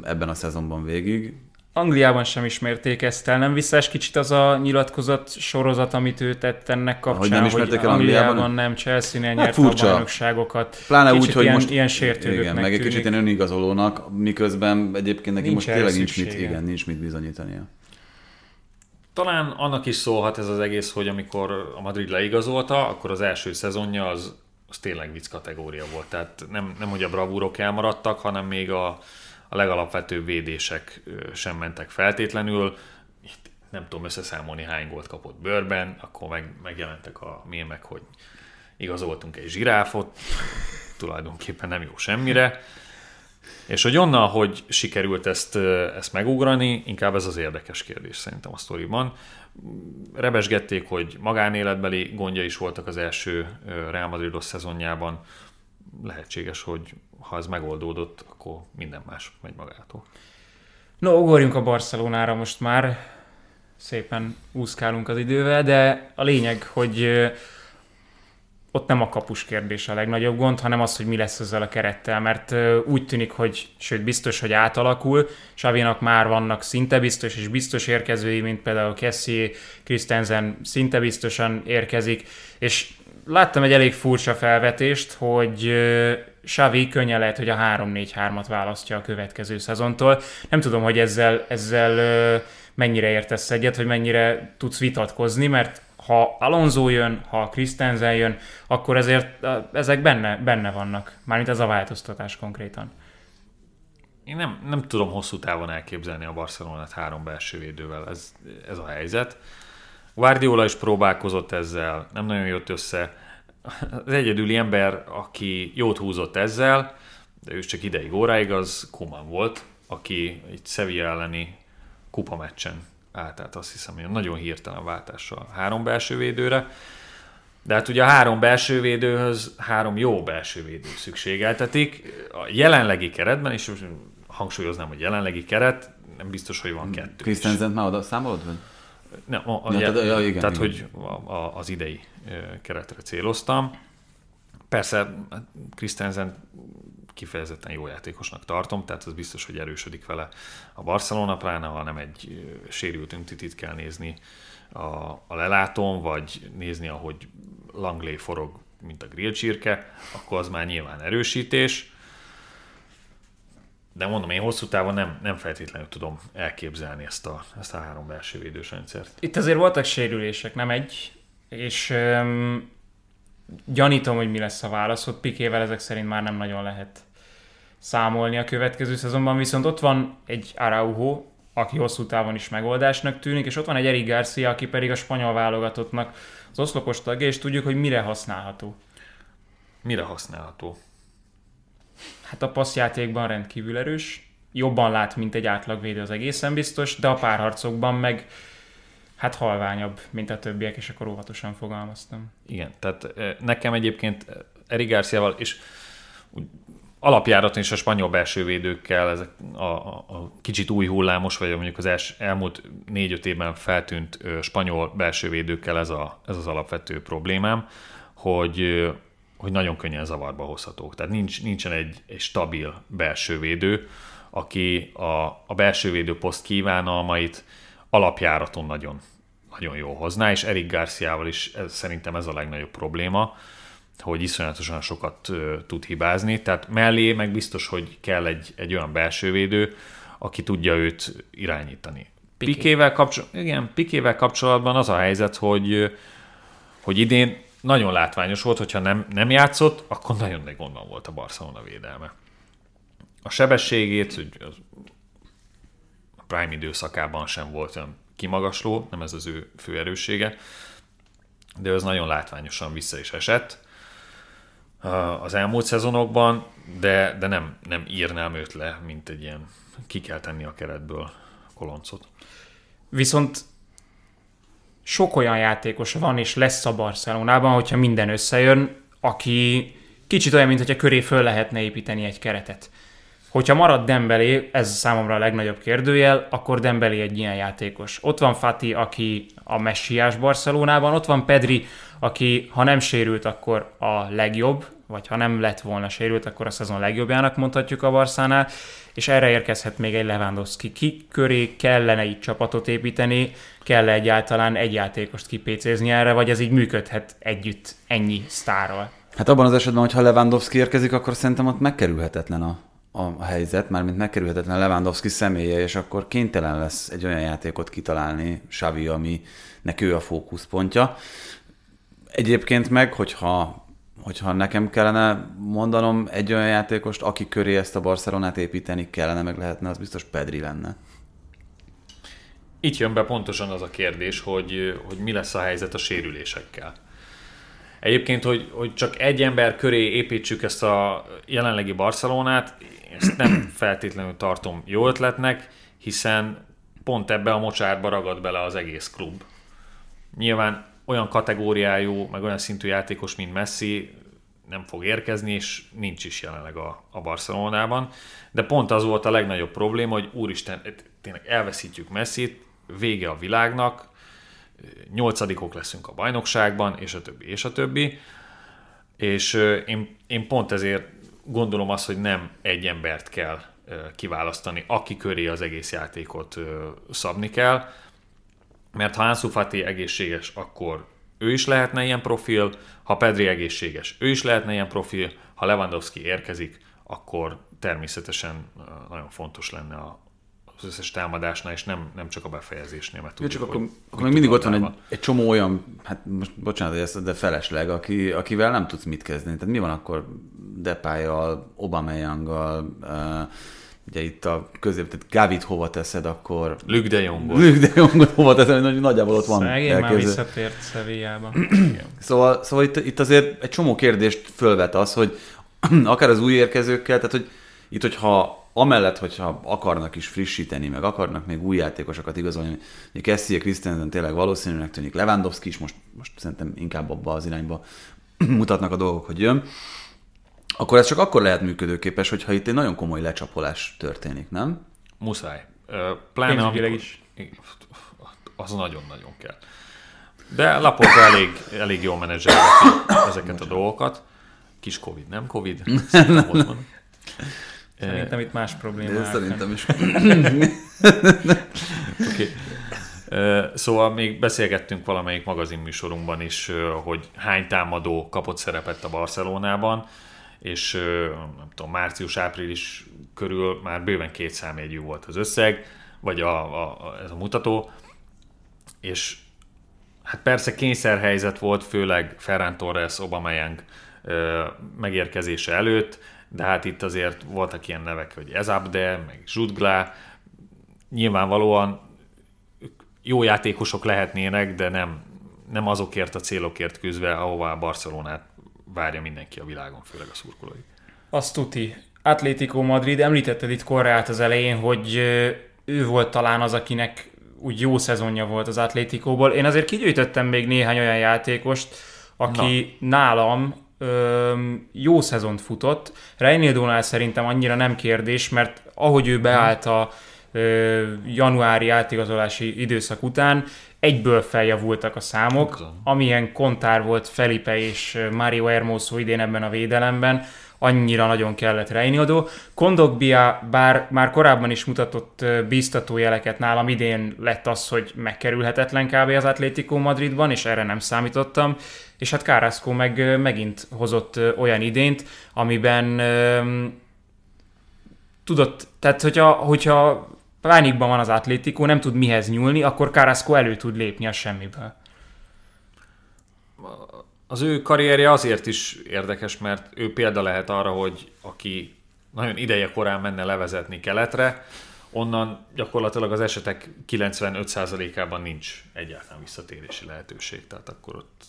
ebben a szezonban végig. Angliában sem ismerték ezt el, nem visszás kicsit az a nyilatkozat sorozat, amit ő tett ennek kapcsán, Hogy nem ismerték el Angliában? nem Chelsea-nél Hát nyert furcsa. a bajnokságokat. Pláne kicsit úgy, hogy ilyen, most ilyen sértődőknek igen, meg egy kicsit ilyen önigazolónak, miközben egyébként neki Nincs most tényleg nincs mit, igen, nincs mit bizonyítania. Talán annak is szólhat ez az egész, hogy amikor a Madrid leigazolta, akkor az első szezonja az, az tényleg vicc kategória volt. Tehát nem, nem hogy a bravúrok elmaradtak, hanem még a, a legalapvetőbb védések sem mentek feltétlenül. Itt nem tudom összeszámolni, hány gólt kapott bőrben, akkor meg, megjelentek a mémek, hogy igazoltunk egy zsiráfot, tulajdonképpen nem jó semmire. És hogy onnan, hogy sikerült ezt, ezt megugrani, inkább ez az érdekes kérdés szerintem a sztoriban. Rebesgették, hogy magánéletbeli gondja is voltak az első Real Madridos szezonjában. Lehetséges, hogy ha ez megoldódott, akkor minden más megy magától. No, ugorjunk a Barcelonára most már. Szépen úszkálunk az idővel, de a lényeg, hogy ott nem a kapus kérdés a legnagyobb gond, hanem az, hogy mi lesz ezzel a kerettel, mert úgy tűnik, hogy sőt biztos, hogy átalakul. Savinak már vannak szinte biztos és biztos érkezői, mint például Kessi, Christensen szinte biztosan érkezik, és láttam egy elég furcsa felvetést, hogy Xavi könnyen lehet, hogy a 3-4-3-at választja a következő szezontól. Nem tudom, hogy ezzel, ezzel mennyire értesz egyet, hogy mennyire tudsz vitatkozni, mert ha Alonso jön, ha Christensen jön, akkor ezért ezek benne, benne vannak. Mármint ez a változtatás konkrétan. Én nem, nem tudom hosszú távon elképzelni a Barcelonát három belső védővel, ez, ez a helyzet. Guardiola is próbálkozott ezzel, nem nagyon jött össze. Az egyedüli ember, aki jót húzott ezzel, de ő csak ideig, óráig, az Kuman volt, aki egy Sevilla elleni kupameccsen állt, tehát azt hiszem, hogy nagyon hirtelen váltással három belső védőre. De hát ugye a három belső védőhöz három jó belső védő szükségeltetik. A jelenlegi keretben, és most hangsúlyoznám, hogy jelenlegi keret, nem biztos, hogy van kettő. Christensen már oda számolod? Vagy? Nem, a, a, ja, jel, ja, igen, tehát, igen. hogy a, a, az idei keretre céloztam. Persze Christensen kifejezetten jó játékosnak tartom, tehát az biztos, hogy erősödik vele a Barcelona, pláne ha nem egy sérült öntitit kell nézni a, a lelátón, vagy nézni, ahogy Langley forog, mint a grillcsirke, akkor az már nyilván erősítés. De mondom, én hosszú távon nem, nem feltétlenül tudom elképzelni ezt a, ezt a három belső védős rendszert. Itt azért voltak sérülések, nem egy, és um, gyanítom, hogy mi lesz a válasz, hogy Pikével ezek szerint már nem nagyon lehet számolni a következő szezonban, viszont ott van egy Araujo, aki hosszú távon is megoldásnak tűnik, és ott van egy Eric Garcia, aki pedig a spanyol válogatottnak az oszlopos tagja, és tudjuk, hogy mire használható. Mire használható? Hát a passzjátékban rendkívül erős, jobban lát, mint egy átlagvédő az egészen biztos, de a párharcokban meg hát halványabb, mint a többiek, és akkor óvatosan fogalmaztam. Igen, tehát nekem egyébként Eric Garciával, és alapjáraton is a spanyol belső védőkkel, ezek a, a, a kicsit új hullámos, vagy mondjuk az els, elmúlt négy-öt évben feltűnt ö, spanyol belső védőkkel ez, a, ez az alapvető problémám, hogy, hogy nagyon könnyen zavarba hozhatók. Tehát nincs, nincsen egy, egy stabil belső védő, aki a, a belső védő poszt kívánalmait alapjáraton nagyon, nagyon jól hozná, és Eric Garciával is ez, szerintem ez a legnagyobb probléma, hogy iszonyatosan sokat tud hibázni, tehát mellé meg biztos, hogy kell egy, egy olyan belsővédő, aki tudja őt irányítani. Piké. Pikével, kapcsol- igen, Pikével kapcsolatban az a helyzet, hogy, hogy idén nagyon látványos volt, hogyha nem, nem játszott, akkor nagyon nagy gondban volt a Barcelona védelme. A sebességét, hogy az a prime időszakában sem volt olyan kimagasló, nem ez az ő fő erőssége, de ez nagyon látványosan vissza is esett az elmúlt szezonokban, de, de nem, nem írnám őt le, mint egy ilyen ki kell tenni a keretből koloncot. Viszont sok olyan játékos van és lesz a Barcelonában, hogyha minden összejön, aki kicsit olyan, mint hogyha köré föl lehetne építeni egy keretet. Hogyha marad Dembélé, ez számomra a legnagyobb kérdőjel, akkor Dembélé egy ilyen játékos. Ott van Fati, aki a messiás Barcelonában, ott van Pedri, aki ha nem sérült, akkor a legjobb, vagy ha nem lett volna sérült, akkor a szezon legjobbjának mondhatjuk a Barszánál, és erre érkezhet még egy Lewandowski. Ki köré kellene így csapatot építeni, kell egyáltalán egy játékost kipécézni erre, vagy ez így működhet együtt ennyi sztárral? Hát abban az esetben, hogyha Lewandowski érkezik, akkor szerintem ott megkerülhetetlen a, a helyzet, mármint megkerülhetetlen Lewandowski személye, és akkor kénytelen lesz egy olyan játékot kitalálni Xavi, ami ő a fókuszpontja. Egyébként meg, hogyha, hogyha nekem kellene mondanom egy olyan játékost, aki köré ezt a Barcelonát építeni kellene, meg lehetne, az biztos Pedri lenne. Itt jön be pontosan az a kérdés, hogy, hogy mi lesz a helyzet a sérülésekkel. Egyébként, hogy, hogy csak egy ember köré építsük ezt a jelenlegi Barcelonát, ezt nem feltétlenül tartom jó ötletnek, hiszen pont ebbe a mocsárba ragad bele az egész klub. Nyilván olyan kategóriájú, meg olyan szintű játékos, mint Messi nem fog érkezni, és nincs is jelenleg a, a Barcelonában. De pont az volt a legnagyobb probléma, hogy úristen, tényleg elveszítjük Messit, vége a világnak, nyolcadikok leszünk a bajnokságban, és a többi, és a többi. És én, én pont ezért gondolom azt, hogy nem egy embert kell kiválasztani, aki köré az egész játékot szabni kell, mert ha Ansu Fati egészséges, akkor ő is lehetne ilyen profil, ha Pedri egészséges, ő is lehetne ilyen profil, ha Lewandowski érkezik, akkor természetesen nagyon fontos lenne a, az összes támadásnál, és nem, nem csak a befejezésnél. Mert tudjuk, csak akkor, hogy, akkor még mindig ott van egy, egy csomó olyan, hát most bocsánat, hogy ezt, de felesleg, aki, akivel nem tudsz mit kezdeni. Tehát mi van akkor Depájjal, Obameyanggal, uh, ugye itt a közép, tehát Gavit hova teszed, akkor... Luke de Jongot. Luke de Jongot hova teszed, hogy nagyjából ott van. Szegény már visszatért Szevillába. szóval, szóval itt, itt, azért egy csomó kérdést fölvet az, hogy akár az új érkezőkkel, tehát hogy itt, hogyha amellett, hogyha akarnak is frissíteni, meg akarnak még új játékosokat igazolni, hogy Kessie Christensen tényleg valószínűleg tűnik, Lewandowski is most, most szerintem inkább abba az irányba mutatnak a dolgok, hogy jön, akkor ez csak akkor lehet működőképes, hogyha itt egy nagyon komoly lecsapolás történik, nem? Muszáj. Pláne amikor... is. Az nagyon-nagyon kell. De Laporta elég, elég jól menedzseleti ezeket a dolgokat. Kis Covid, nem Covid? Szerintem itt más probléma. Szerintem is. okay. Szóval még beszélgettünk valamelyik magazinműsorunkban is, hogy hány támadó kapott szerepet a Barcelonában, és nem tudom, március-április körül már bőven két számjegyű volt az összeg, vagy a, a, a, ez a mutató, és hát persze kényszerhelyzet volt, főleg Ferran Torres, Aubameyang megérkezése előtt, de hát itt azért voltak ilyen nevek, hogy Ezabde, meg Zsudglá, nyilvánvalóan jó játékosok lehetnének, de nem, nem azokért a célokért küzdve, ahová Barcelonát várja mindenki a világon, főleg a szurkolói. Azt tuti. Atlético Madrid, említetted itt Korrát az elején, hogy ő volt talán az, akinek úgy jó szezonja volt az Atlétikóból. Én azért kigyűjtöttem még néhány olyan játékost, aki Na. nálam ö, jó szezont futott. Reinildónál szerintem annyira nem kérdés, mert ahogy ő beállt a ö, januári átigazolási időszak után, egyből feljavultak a számok, Tudom. amilyen kontár volt Felipe és Mario Hermoso idén ebben a védelemben, annyira nagyon kellett Reinildo. Kondogbia, bár már korábban is mutatott bíztató jeleket nálam, idén lett az, hogy megkerülhetetlen kb. az Atlético Madridban, és erre nem számítottam. És hát Carrasco meg megint hozott olyan idént, amiben tudott, tehát hogyha, hogyha pánikban van az Atlético, nem tud mihez nyúlni, akkor Carrasco elő tud lépni a semmiből. Az ő karrierje azért is érdekes, mert ő példa lehet arra, hogy aki nagyon ideje korán menne levezetni keletre, onnan gyakorlatilag az esetek 95%-ában nincs egyáltalán visszatérési lehetőség. Tehát akkor ott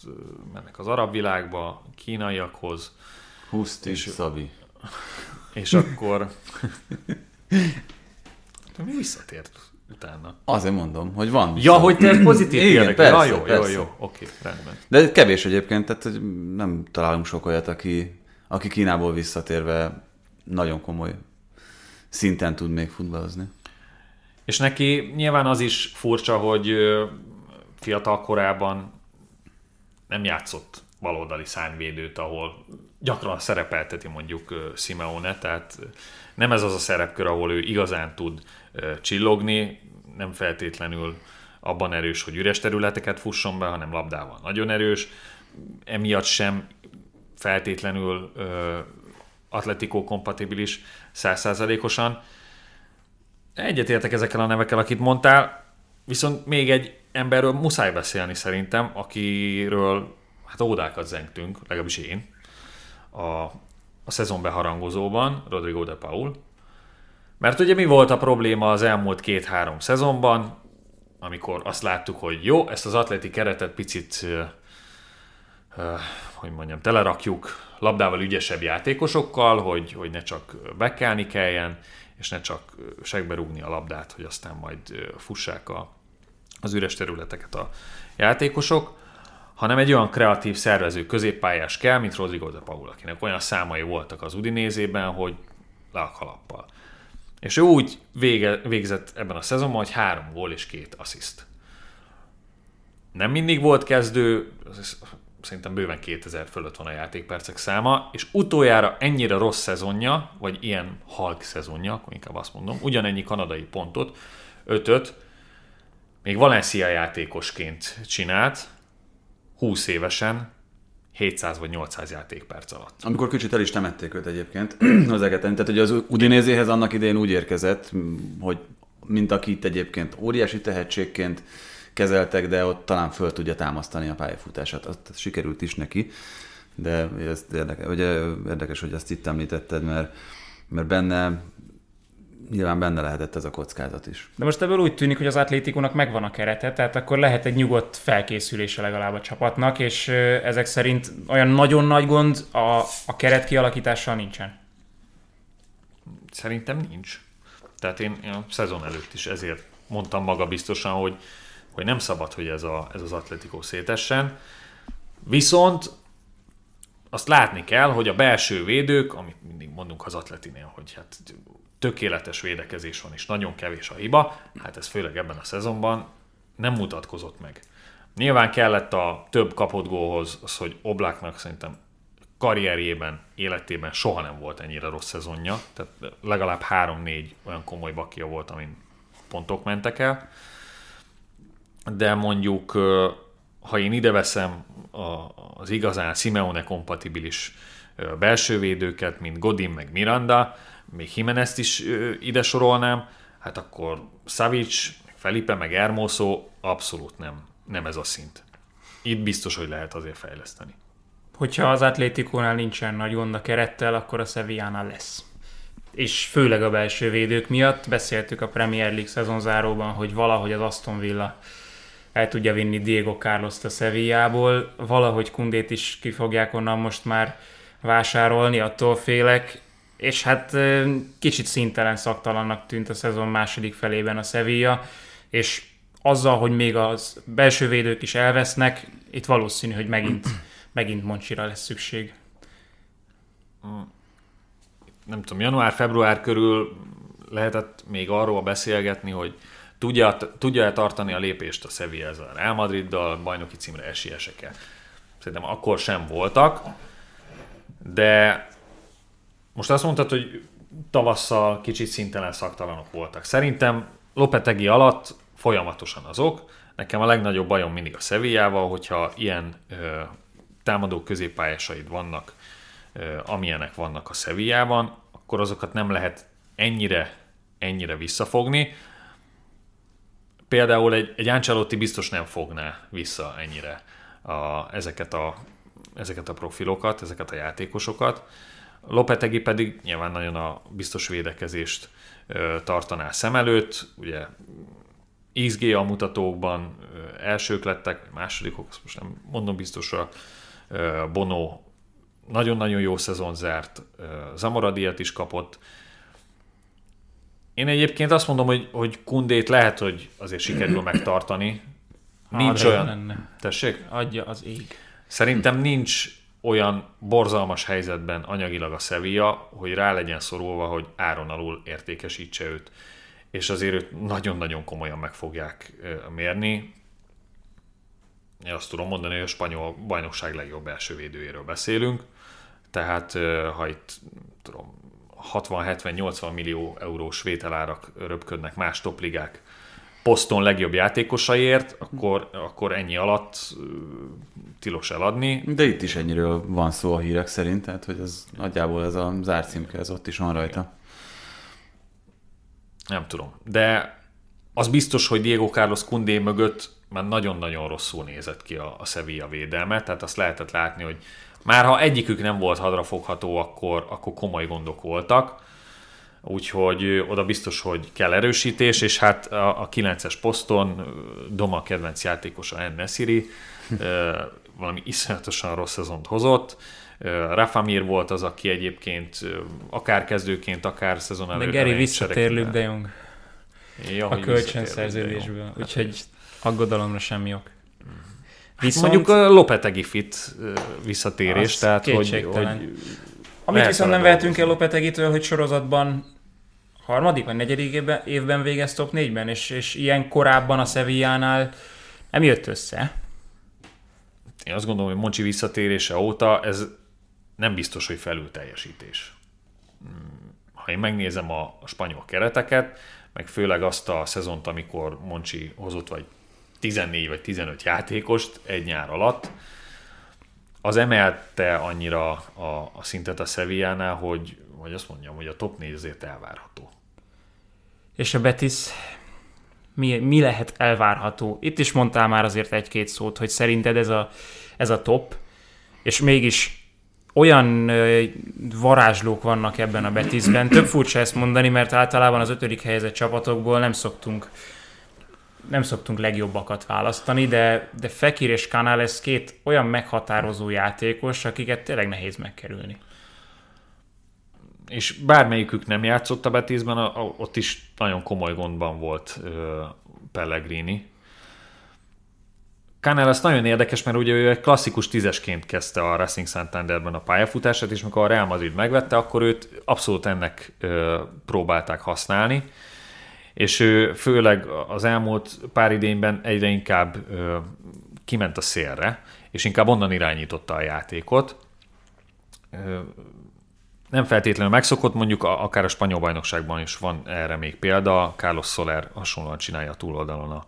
mennek az arab világba, kínaiakhoz. Huszti, és, Szabi. És akkor mi visszatért utána? Azért mondom, hogy van. Ja, hogy te pozitív Igen, persze, ja, jó, persze. jó, jó, oké, rendben. De kevés egyébként, tehát nem találunk sok olyat, aki, aki Kínából visszatérve nagyon komoly szinten tud még futballozni. És neki nyilván az is furcsa, hogy fiatal korában nem játszott baloldali szányvédőt, ahol gyakran szerepelteti mondjuk Simeone, tehát nem ez az a szerepkör, ahol ő igazán tud csillogni, nem feltétlenül abban erős, hogy üres területeket fusson be, hanem labdával nagyon erős, emiatt sem feltétlenül atletikó kompatibilis százszázalékosan. Egyetértek ezekkel a nevekkel, akit mondtál, viszont még egy emberről muszáj beszélni szerintem, akiről hát ódákat zengtünk, legalábbis én, a, a szezon beharangozóban, Rodrigo de Paul, mert ugye mi volt a probléma az elmúlt két-három szezonban, amikor azt láttuk, hogy jó, ezt az atleti keretet picit hogy mondjam, telerakjuk labdával ügyesebb játékosokkal, hogy, hogy ne csak bekelni kelljen, és ne csak segbe rúgni a labdát, hogy aztán majd fussák a, az üres területeket a játékosok, hanem egy olyan kreatív szervező középpályás kell, mint Rodrigo de Paul, akinek olyan számai voltak az Udinézében, hogy le a kalappal. És ő úgy vége, végzett ebben a szezonban, hogy három gól és két assziszt. Nem mindig volt kezdő, szerintem bőven 2000 fölött van a játékpercek száma, és utoljára ennyire rossz szezonja, vagy ilyen halk szezonja, akkor inkább azt mondom, ugyanennyi kanadai pontot, ötöt, még Valencia játékosként csinált, 20 évesen, 700 vagy 800 játékperc alatt. Amikor kicsit el is temették őt egyébként az egeten. Tehát, hogy az Udinézéhez annak idején úgy érkezett, hogy mint akit egyébként óriási tehetségként kezeltek, de ott talán föl tudja támasztani a pályafutását. Azt sikerült is neki, de ez érdekes, ugye, érdekes hogy ezt itt említetted, mert, mert benne nyilván benne lehetett ez a kockázat is. De most ebből úgy tűnik, hogy az atlétikónak megvan a kerete, tehát akkor lehet egy nyugodt felkészülése legalább a csapatnak, és ezek szerint olyan nagyon nagy gond a, a keret kialakítással nincsen. Szerintem nincs. Tehát én, én a szezon előtt is ezért mondtam maga biztosan, hogy, hogy nem szabad, hogy ez, a, ez az atletikó szétessen. Viszont azt látni kell, hogy a belső védők, amit mindig mondunk az atletinél, hogy hát tökéletes védekezés van, és nagyon kevés a hiba, hát ez főleg ebben a szezonban nem mutatkozott meg. Nyilván kellett a több kapott gólhoz az, hogy Obláknak szerintem karrierjében, életében soha nem volt ennyire rossz szezonja, tehát legalább 3-4 olyan komoly bakia volt, amin pontok mentek el. De mondjuk, ha én ide veszem az igazán Simeone kompatibilis belső védőket, mint Godin meg Miranda, még Jimenez is ide sorolnám, hát akkor Savic, Felipe, meg Hermoso abszolút nem, nem ez a szint. Itt biztos, hogy lehet azért fejleszteni. Hogyha az Atlétikónál nincsen nagy gond a kerettel, akkor a Sevillánál lesz. És főleg a belső védők miatt beszéltük a Premier League szezonzáróban, hogy valahogy az Aston Villa el tudja vinni Diego Carlos-t a Sevillából, valahogy Kundét is ki fogják onnan most már vásárolni, attól félek, és hát kicsit szintelen szaktalannak tűnt a szezon második felében a Sevilla, és azzal, hogy még az belső védők is elvesznek, itt valószínű, hogy megint, megint Moncsira lesz szükség. Nem tudom, január-február körül lehetett még arról beszélgetni, hogy tudja, tudja-e tartani a lépést a Sevilla ezzel Real Madriddal, bajnoki címre esélyesek-e. Szerintem akkor sem voltak, de most azt mondtad, hogy tavasszal kicsit szintelen szaktalanok voltak. Szerintem Lopetegi alatt folyamatosan azok. Nekem a legnagyobb bajom mindig a Sevillával, hogyha ilyen ö, támadó középpályásaid vannak, ö, amilyenek vannak a Sevillában, akkor azokat nem lehet ennyire, ennyire visszafogni. Például egy, egy Ancelotti biztos nem fogná vissza ennyire a, ezeket, a, ezeket a profilokat, ezeket a játékosokat. Lopetegi pedig nyilván nagyon a biztos védekezést tartaná szem előtt, ugye XG a mutatókban elsők lettek, másodikok, azt most nem mondom biztosra, Bono nagyon-nagyon jó szezon zárt, Zamoradiat is kapott. Én egyébként azt mondom, hogy, hogy Kundét lehet, hogy azért sikerül megtartani. Nincs olyan... Lenne. Tessék? Adja az ég. Szerintem nincs olyan borzalmas helyzetben anyagilag a Sevilla, hogy rá legyen szorulva, hogy áron alul értékesítse őt. És azért őt nagyon-nagyon komolyan meg fogják mérni. Én azt tudom mondani, hogy a spanyol bajnokság legjobb első védőjéről beszélünk. Tehát ha itt tudom, 60-70-80 millió eurós vételárak röpködnek más topligák poszton legjobb játékosaiért, akkor, akkor ennyi alatt tilos eladni. De itt is ennyiről van szó a hírek szerint, tehát hogy ez nagyjából ez a zárcímke, ez ott is van rajta. Nem tudom, de az biztos, hogy Diego Carlos Kundé mögött már nagyon-nagyon rosszul nézett ki a, a Sevilla védelme, tehát azt lehetett látni, hogy már ha egyikük nem volt hadrafogható, akkor, akkor komoly gondok voltak. Úgyhogy oda biztos, hogy kell erősítés, és hát a, a 9-es poszton Doma kedvenc játékosa En Nesiri ö, valami iszonyatosan rossz szezont hozott. Ö, Rafa Mir volt az, aki egyébként akár kezdőként, akár szezon De előtt Geri elején visszatér Luke de Jong. Ja, a kölcsönszerződésből, úgyhogy aggodalomra semmi ok. Viszont... Mondjuk a Lopetegi fit visszatérés, tehát hogy, hogy Amit viszont nem vehetünk el. Lopetegitől, hogy sorozatban harmadik vagy negyedik évben, évben végez top 4-ben, és, és ilyen korábban a Sevillánál nem jött össze. én azt gondolom, hogy Moncsi visszatérése óta ez nem biztos, hogy felül teljesítés. Hmm, Ha én megnézem a, a spanyol kereteket, meg főleg azt a szezont, amikor Moncsi hozott vagy 14 vagy 15 játékost egy nyár alatt, az emelte annyira a, a szintet a Sevillánál, hogy, hogy azt mondjam, hogy a top 4 azért elvárható. És a Betis mi, mi lehet elvárható? Itt is mondtál már azért egy-két szót, hogy szerinted ez a, ez a top, és mégis olyan varázslók vannak ebben a Betisben. Több furcsa ezt mondani, mert általában az ötödik helyezett csapatokból nem szoktunk nem szoktunk legjobbakat választani, de, de Fekir és Canales két olyan meghatározó játékos, akiket tényleg nehéz megkerülni. és bármelyikük nem játszott a Betisben, a- a- ott is nagyon komoly gondban volt ö, Pellegrini. Canales nagyon érdekes, mert ugye ő egy klasszikus tízesként kezdte a Racing Santanderben a pályafutását, és amikor a Real Madrid megvette, akkor őt abszolút ennek ö, próbálták használni, és ő főleg az elmúlt pár idényben egyre inkább ö, kiment a szélre, és inkább onnan irányította a játékot. Ö, nem feltétlenül megszokott, mondjuk a, akár a spanyol bajnokságban is van erre még példa, Carlos Soler hasonlóan csinálja a túloldalon a,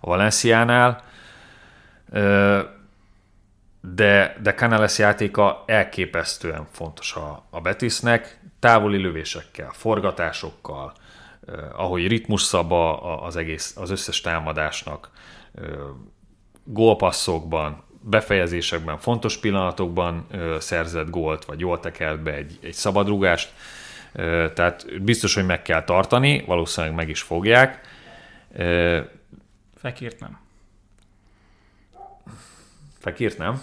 a Valenciánál, Ö, de, de Canales játéka elképesztően fontos a, a Betisnek, távoli lövésekkel, forgatásokkal, ahogy ritmus szab az egész, az összes támadásnak, ö, gólpasszokban, befejezésekben, fontos pillanatokban ö, szerzett gólt, vagy jól tekelt be egy, egy szabadrugást. Tehát biztos, hogy meg kell tartani, valószínűleg meg is fogják. Ö, Fekirt nem. Fekírt nem?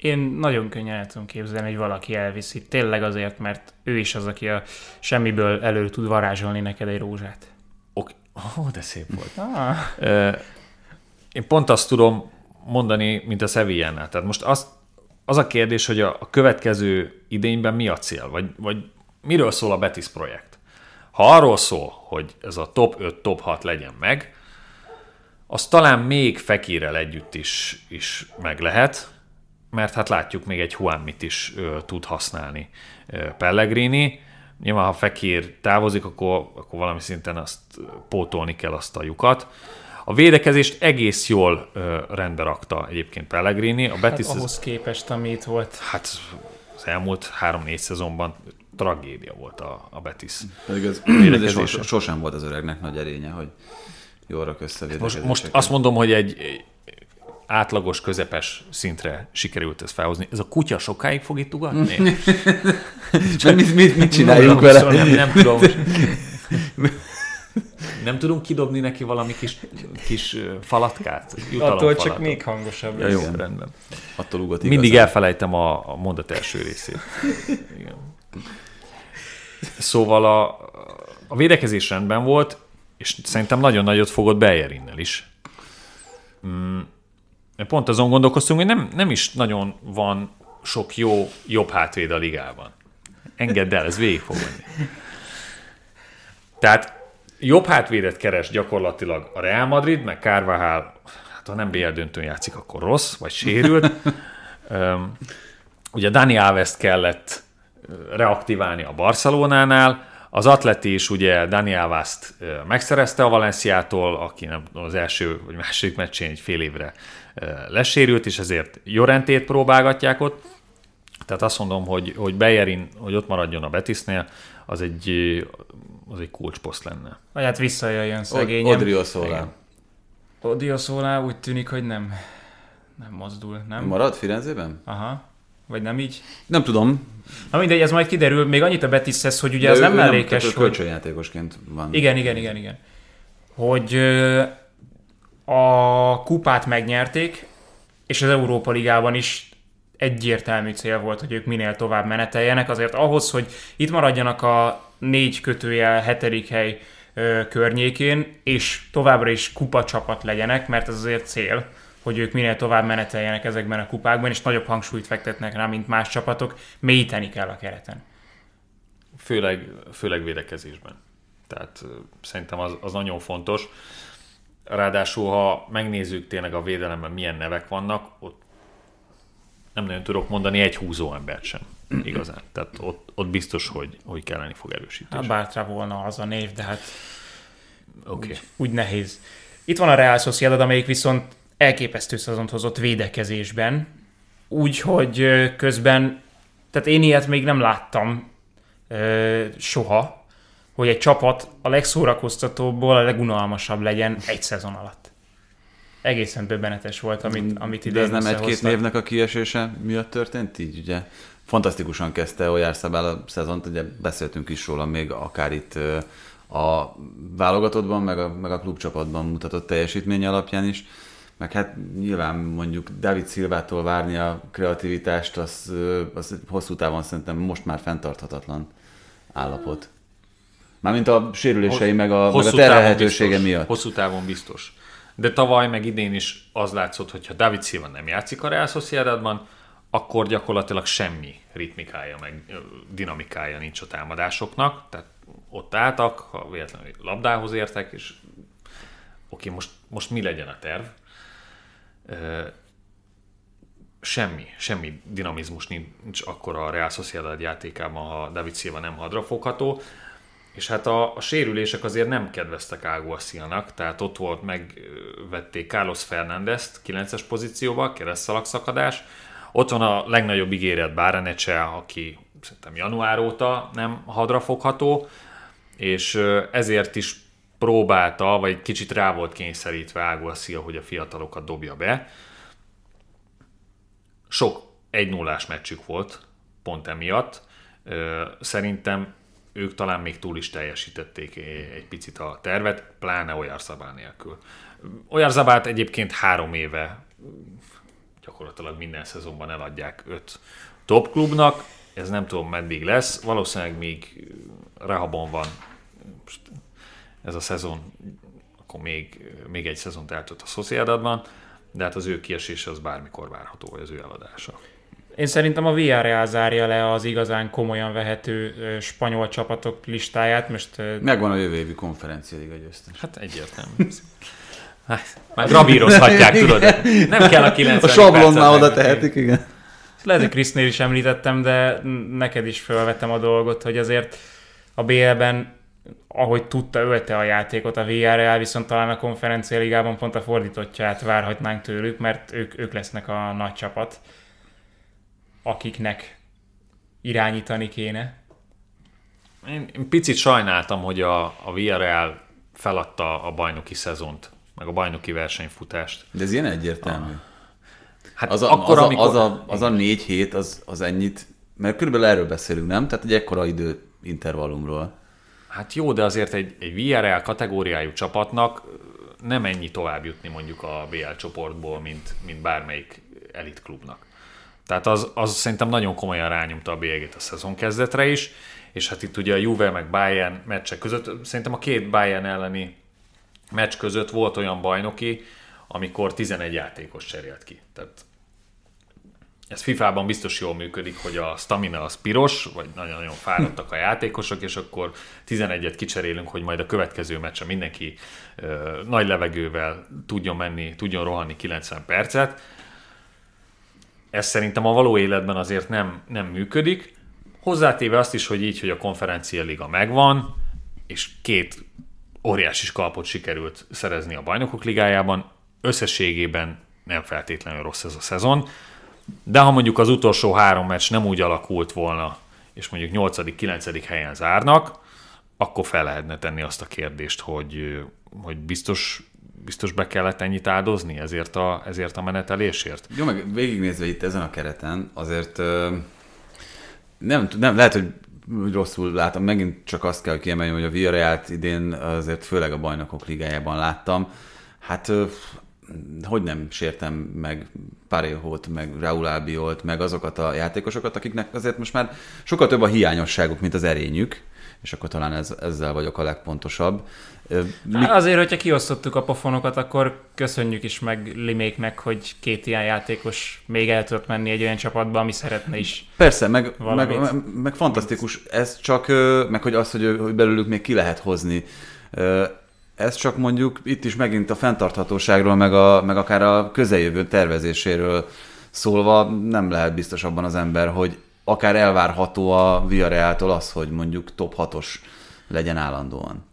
Én nagyon könnyen el tudom képzelni, hogy valaki elviszi. Tényleg azért, mert ő is az, aki a semmiből elő tud varázsolni neked egy rózsát. Ok. Ó, de szép volt. Ah. Én pont azt tudom mondani, mint a Sevillánál. Tehát most az, az a kérdés, hogy a, a következő idényben mi a cél, vagy, vagy miről szól a Betis projekt. Ha arról szól, hogy ez a top 5, top 6 legyen meg, az talán még Fekirrel együtt is, is meg lehet, mert hát látjuk még egy Juanmit is ö, tud használni ö, Pellegrini. Nyilván, ha Fekir távozik, akkor, akkor valami szinten azt pótolni kell azt a lyukat. A védekezést egész jól ö, rendbe rakta egyébként Pellegrini. A Hát Betis, ahhoz képest, ami itt volt. hát az elmúlt három-négy szezonban tragédia volt a, a Betis. Pedig ez, ez sos, sosem volt az öregnek nagy erénye, hogy jól rak össze Most, védekezéseket. most azt mondom, hogy egy átlagos, közepes szintre sikerült ezt felhozni. Ez a kutya sokáig fog itt ugatni? Mert mit, mit, mit csináljunk vele? Szóval nem, nem tudom. Nem tudunk kidobni neki valami kis, kis falatkát? Attól csak Jutalomfalatot? még hangosabb Ja, lesz. jó, rendben. Attól ugat Mindig igazán. elfelejtem a, a mondat első részét. Igen. Szóval a, a védekezés rendben volt, és szerintem nagyon nagyot fogott Bejerinnel is. Mm, pont azon gondolkoztunk, hogy nem, nem is nagyon van sok jó, jobb hátvéd a ligában. Engedd el, ez végig fog menni. Tehát jobb hátvédet keres gyakorlatilag a Real Madrid, meg Carvajal, hát ha nem BL döntőn játszik, akkor rossz, vagy sérült. Öm, ugye Dani Alves kellett reaktiválni a Barcelonánál, az Atleti is ugye Dani Alves-t megszerezte a Valenciától, aki nem az első vagy második meccsén egy fél évre lesérült, és ezért Jorentét próbálgatják ott. Tehát azt mondom, hogy, hogy Bejerin, hogy ott maradjon a Betisnél, az egy, az egy kulcsposzt lenne. Vagy hát visszajöjjön szegényem. Odrio Szólá. Odio Szólá úgy tűnik, hogy nem, nem mozdul, nem? Marad Firenzében? Aha. Vagy nem így? Nem tudom. Na mindegy, ez majd kiderül. Még annyit a Betishez, hogy ugye de az ő nem mellékes, ő hogy... kölcsönjátékosként van. Igen, igen, igen, igen. Hogy ö, a kupát megnyerték, és az Európa Ligában is egyértelmű cél volt, hogy ők minél tovább meneteljenek. Azért ahhoz, hogy itt maradjanak a négy kötőjel hetedik hely ö, környékén, és továbbra is kupa csapat legyenek, mert ez azért cél, hogy ők minél tovább meneteljenek ezekben a kupákban, és nagyobb hangsúlyt fektetnek rá, mint más csapatok, mélyíteni kell a kereten. Főleg, főleg védekezésben. Tehát szerintem az, az nagyon fontos. Ráadásul, ha megnézzük tényleg a védelemben milyen nevek vannak, ott nem nagyon tudok mondani egy húzó embert sem igazán. Tehát ott, ott biztos, hogy, hogy kelleni fog erősítés. Hát bártra volna az a név, de hát. Okay. úgy nehéz. Itt van a Real Sociedad, amelyik viszont elképesztő szezont hozott védekezésben, úgy, hogy ö, közben, tehát én ilyet még nem láttam ö, soha, hogy egy csapat a legszórakoztatóbbból a legunalmasabb legyen egy szezon alatt. Egészen döbbenetes volt, amit, amit idén De ez nem egy-két névnek a kiesése miatt történt így, ugye? Fantasztikusan kezdte Olyárszabál a szezont, ugye beszéltünk is róla még akár itt a válogatottban, meg a, meg a klubcsapatban mutatott teljesítmény alapján is. Meg hát nyilván mondjuk David Szilvától várni a kreativitást, az, az hosszú távon szerintem most már fenntarthatatlan állapot. Mármint a sérülései, meg a, meg a terhelhetősége biztos. miatt. Hosszú távon biztos. De tavaly meg idén is az látszott, hogy ha David Silva nem játszik a Real Sociedadban, akkor gyakorlatilag semmi ritmikája, meg dinamikája nincs a támadásoknak. Tehát ott álltak, ha véletlenül labdához értek, és oké, most, most mi legyen a terv? Semmi, semmi dinamizmus nincs akkor a Real Sociedad játékában, ha David Silva nem hadrafogható. És hát a, a sérülések azért nem kedveztek Ágó tehát ott volt, megvették Carlos Fernandezt 9-es pozícióba, keresztszalagszakadás. Ott van a legnagyobb ígéret Bárenecse, aki szerintem január óta nem hadrafogható, és ezért is próbálta, vagy kicsit rá volt kényszerítve Ágó hogy a fiatalokat dobja be. Sok 1 0 meccsük volt, pont emiatt. Szerintem ők talán még túl is teljesítették egy picit a tervet, pláne Oyarzabal nélkül. Oyarzabát egyébként három éve gyakorlatilag minden szezonban eladják öt top klubnak, ez nem tudom meddig lesz, valószínűleg még Rehabon van ez a szezon, akkor még, még egy szezont eltölt a Sociedadban, de hát az ő kiesése az bármikor várható, vagy az ő eladása. Én szerintem a Villarreal zárja le az igazán komolyan vehető spanyol csapatok listáját. Most Megvan a jövő évi konferenciáliga győztes. Hát egyértelmű. Hát, már gravírozhatják, tudod. Nem kell a 90 A sablon percet már oda tehetik, igen. lehet, hogy Krisznél is említettem, de neked is felvettem a dolgot, hogy azért a BL-ben ahogy tudta, ölte a játékot a Villarreal, viszont talán a konferencia ligában pont a fordítottját várhatnánk tőlük, mert ők, ők lesznek a nagy csapat, akiknek irányítani kéne. Én, én picit sajnáltam, hogy a, a Villarreal feladta a bajnoki szezont, meg a bajnoki versenyfutást. De ez ilyen egyértelmű. Hát Az a, akkor, az, a, amikor... az, a, az a négy hét, az, az ennyit, mert körülbelül erről beszélünk, nem? Tehát egy ekkora idő intervallumról. Hát jó, de azért egy, egy VRL kategóriájú csapatnak nem ennyi tovább jutni mondjuk a BL csoportból, mint, mint bármelyik elit klubnak. Tehát az, az szerintem nagyon komolyan rányomta a bélyegét a szezon kezdetre is, és hát itt ugye a Juve meg Bayern meccsek között, szerintem a két Bayern elleni meccs között volt olyan bajnoki, amikor 11 játékos cserélt ki. Tehát ez FIFA-ban biztos jól működik, hogy a stamina az piros, vagy nagyon-nagyon fáradtak a játékosok, és akkor 11-et kicserélünk, hogy majd a következő meccsen mindenki ö, nagy levegővel tudjon menni, tudjon rohanni 90 percet. Ez szerintem a való életben azért nem, nem működik. Hozzátéve azt is, hogy így, hogy a konferencia liga megvan, és két óriási skalpot sikerült szerezni a bajnokok ligájában, összességében nem feltétlenül rossz ez a szezon. De ha mondjuk az utolsó három meccs nem úgy alakult volna, és mondjuk 8.-9. helyen zárnak, akkor fel lehetne tenni azt a kérdést, hogy, hogy biztos biztos be kellett ennyit áldozni ezért a, ezért a menetelésért. Jó, meg végignézve itt ezen a kereten, azért nem, nem lehet, hogy rosszul látom, megint csak azt kell kiemelni, hogy a Villarreal idén azért főleg a bajnokok ligájában láttam. Hát hogy nem sértem meg Parejót, meg Raúl Albiolt, meg azokat a játékosokat, akiknek azért most már sokkal több a hiányosságuk, mint az erényük, és akkor talán ez, ezzel vagyok a legpontosabb. Mi... Hát azért, hogyha kiosztottuk a pofonokat, akkor köszönjük is meg Liméknek, hogy két ilyen játékos még el tudott menni egy olyan csapatba, ami szeretne is. Persze, meg, meg, meg, meg fantasztikus, ez csak, meg hogy az, hogy, hogy belőlük még ki lehet hozni. Ez csak mondjuk itt is megint a fenntarthatóságról, meg, a, meg akár a közeljövő tervezéséről szólva nem lehet biztos abban az ember, hogy akár elvárható a Villarrealtól az, hogy mondjuk top 6-os legyen állandóan.